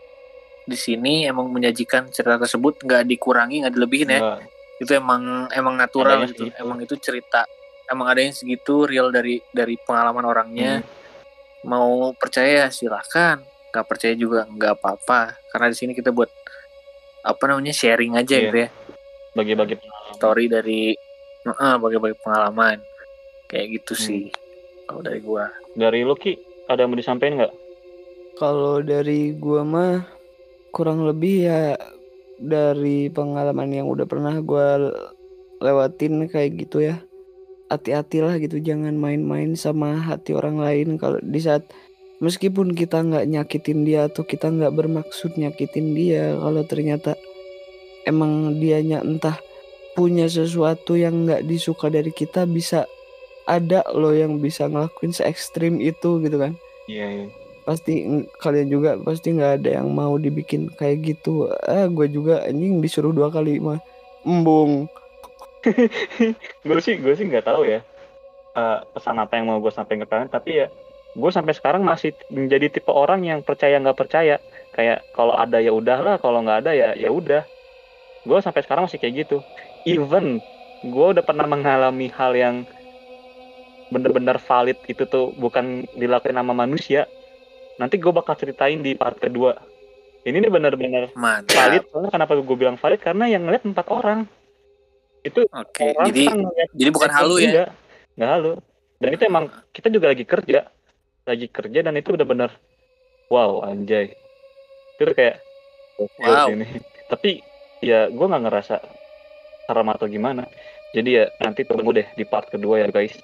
di sini emang menyajikan cerita tersebut nggak dikurangi nggak dilebihin ya Nggak. itu emang emang natural Adanya gitu segitu. emang itu cerita emang ada yang segitu real dari dari pengalaman orangnya Hmm. mau percaya silakan nggak percaya juga nggak apa-apa karena di sini kita buat apa namanya sharing aja Iya. gitu ya Bagi-bagi story dari bagi-bagi pengalaman kayak gitu Hmm. sih kalau dari gua Dari lo, Ki, ada yang mau disampaikan nggak? Kalau dari gua mah kurang lebih ya dari pengalaman yang udah pernah gua lewatin kayak gitu ya. Hati-hatilah gitu jangan main-main sama hati orang lain kalau di saat meskipun kita nggak nyakitin dia atau kita nggak bermaksud nyakitin dia kalau ternyata emang dianya entah punya sesuatu yang nggak disuka dari kita bisa ada loh yang bisa ngelakuin se ekstrim itu gitu kan. Iya, iya. pasti ng- kalian juga pasti nggak ada yang mau dibikin kayak gitu. Ah gue juga anjing disuruh dua kali mah. Embung. Gue sih gue sih nggak tahu ya eh, pesan apa yang mau gue sampaikan ke kalian. Tapi ya gue sampai sekarang masih menjadi tipe orang yang percaya nggak percaya. Kayak kalau ada ya udahlah kalau nggak ada ya ya udah. Gue sampai sekarang masih kayak gitu. Even gue udah pernah mengalami hal yang bener-bener valid itu tuh bukan dilakuin sama manusia. Nanti gue bakal ceritain di part kedua. Ini nih bener-bener valid soalnya kenapa gue bilang valid? Karena yang ngeliat empat orang. Itu Oke, orang jadi kan jadi bukan halu ya. juga. nggak halu. Dan itu emang kita juga lagi kerja. Lagi kerja dan itu bener-bener wow anjay. Itu kayak Wow. ini tapi ya gue nggak ngerasa serem atau gimana. Jadi ya nanti tunggu deh di part kedua ya guys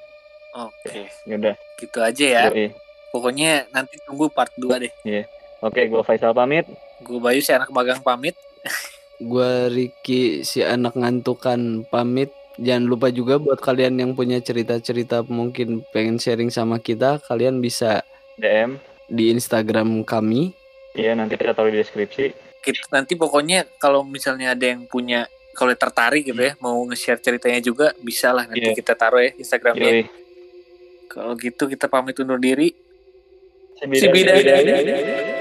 Oke, ya udah gitu aja ya. yoi. Pokoknya nanti tunggu part 2 deh. oke gue Faisal pamit Gue Bayu si anak magang pamit. Gua Ricky si anak ngantukan pamit. Jangan lupa juga buat kalian yang punya cerita-cerita mungkin pengen sharing sama kita, kalian bisa DM di Instagram kami. Iya nanti kita taruh di deskripsi Kita, nanti pokoknya kalau misalnya ada yang punya kalau tertarik gitu ya mau nge-share ceritanya juga bisa lah nanti Iya. kita taruh ya Instagramnya. Yoi. Kalau gitu kita pamit undur diri. Si bidadari. bidadari.